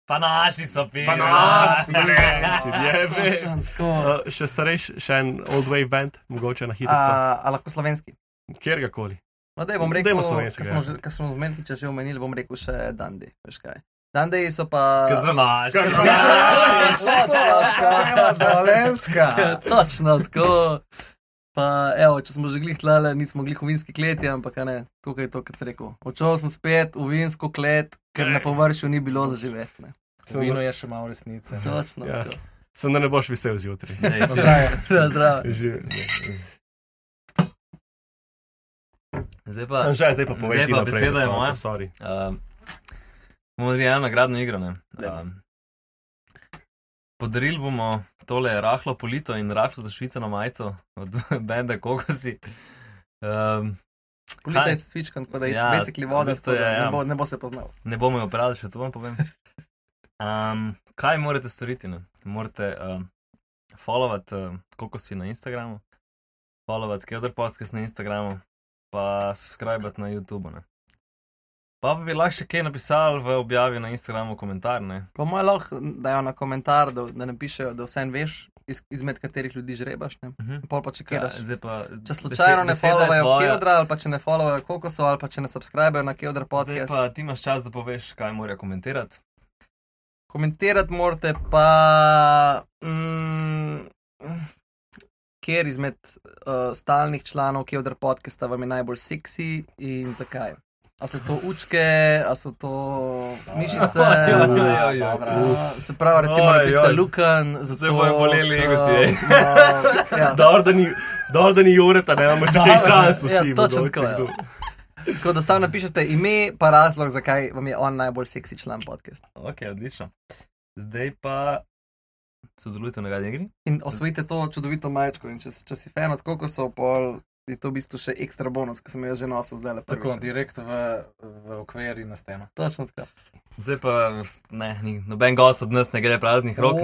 Pa naši so pili. Pa naši, jebe. Točno tako. Uh, še starejši, še en old wave band, mogoče na hitro. A, a lahko slovenski. Kjerkoli. No, da bom rekel, ker slovenskega, smo, smo omenili, če že omenili, bom rekel še Dandi. Veš kaj? Dandi so pa. Za naši. Kaj za Točno tako. Dolenska. Točno tako. Pa, evo, če smo že glih tlale, nismo glih v vinski kleti, ampak a ne, tukaj je to, kar si rekel. Odšel sem spet v vinsko klet, ker na površju ni bilo za živeti. ne. Vino je še malo resnice. Točno Ja. tako. Sem da ne boš vesel zjutraj. *laughs* Zdravo. Že- Zdaj pa, Anže, zdaj pa povej. Zdaj pa beseda je moja. Sorry. um, bomo naredili eno nagradno igro. ne. Um, podarili bomo tole rahlo polito in rahlo zašvicano majico od *laughs* benda Kokosi. Um, Polita Kaj? je svičkan, tako da je Ja, besikli voda, v bistvu je, ja. ne bo, ne bo se poznal. ne bomo jo uporabljali, še to vam povem. Um, kaj morate storiti? Ne? Morate um, followati um, Kokosi na Instagramu, followati Keder Podcast na Instagramu, pa subskrbati na YouTubu. Ne? Pa bi lahko še kaj napisali v objavi na Instagramu, komentar. Ne? Po mojem lahko dajo na komentar, da, da napišejo, da vse veš iz, izmed katerih ljudi žrebaš. Ne? Mhm. Pol pa če kjedaš. zdaj pa, Če slučajno ne beseda je followajo tvoja. Keodra, ali pa če ne followajo Kokosov, ali pa če ne subscribejo na Keodra Zdaj podcast. pa ti imaš čas, da poveš, kaj morajo komentirati. Komentirati morate pa, mm, kjer izmed uh, stalnih članov Keodra podcasta vam je najbolj seksi in zakaj. A so to učke, a so to mišice. Ja, ja, Dobra. Uh, se pravi, recimo, da ste lukan, zato, bojo boleli egoti, uh, *laughs* ja. Dobro, da ni, Jureta, ne imamo še kaj šans, Ja, vsi. točno bodoči tako, ja. Tako da sam napišete ime, pa razlog, zakaj vam je on najbolj seksi član podcasta. Ok, odlično. Zdaj pa sodelujte v nagradi igri. In osvojite to čudovito majčko. In če, če si fan od kokosov, pol je to v bistvu še ekstra bonus, ki sem jo že nosil zdaj. Tako, direkt v, v okvir in na steno. Točno tako. Zdaj pa ne, ni, noben gost od nas ne gre praznih rok.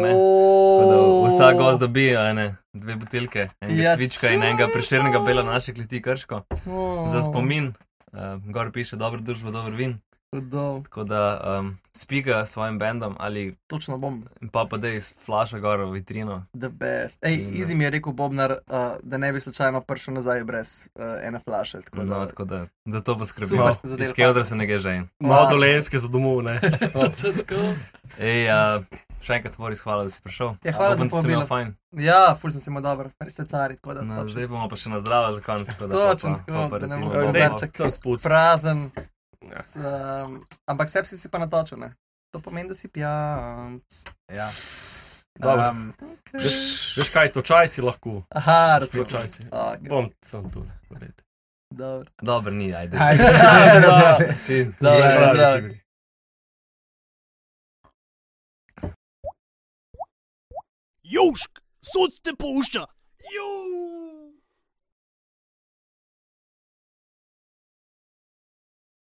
Vsak gost dobi ne, dve buteljke, enega Ja, cvička in enega preširnega bela naše kleti krško. Oh, Za spomin, uh, gor piše dobro družbo, dober vin. Hudo. Tako da um, spiga s svojim bendom ali Točno bom. pa pa da iz flaša gor v vitrino. The best. Ej, In, Izi mi je rekel Bobnar, uh, da ne bi slučajno prišel nazaj brez uh, ene flaše. Tako No, da, tako da za to poskrbi. Zadeli, Iz Keodra fakt. se ne gre že. Malo dolenske za domov, ne. *laughs* Točno tako. Ej, uh, še enkrat, Boris, hvala, da si prišel. Ja, hvala da si imel povabilo. Fajn. Ja, ful sem se mu dober, res ste cari. tako da No, točno. zdaj bomo pa še na zdravo za konec. tako da Točno pa- pa- tako, pa da ne kozarček. Sem spuc. Prazen. Ja. S, um, ampak sepsi si pa natočil, ne? To pomeni, da si pijan. Ja. Dobro. Um, Veš, veš kaj, to čaj si lahko. Aha, To razumem. čaj si. Okay, Bom sem tu. dobro. Dobro, ni, ajde. Ajde. Čim. *laughs* Dobro, zdravo. Čigri. Južk, sod te pušča. Južk.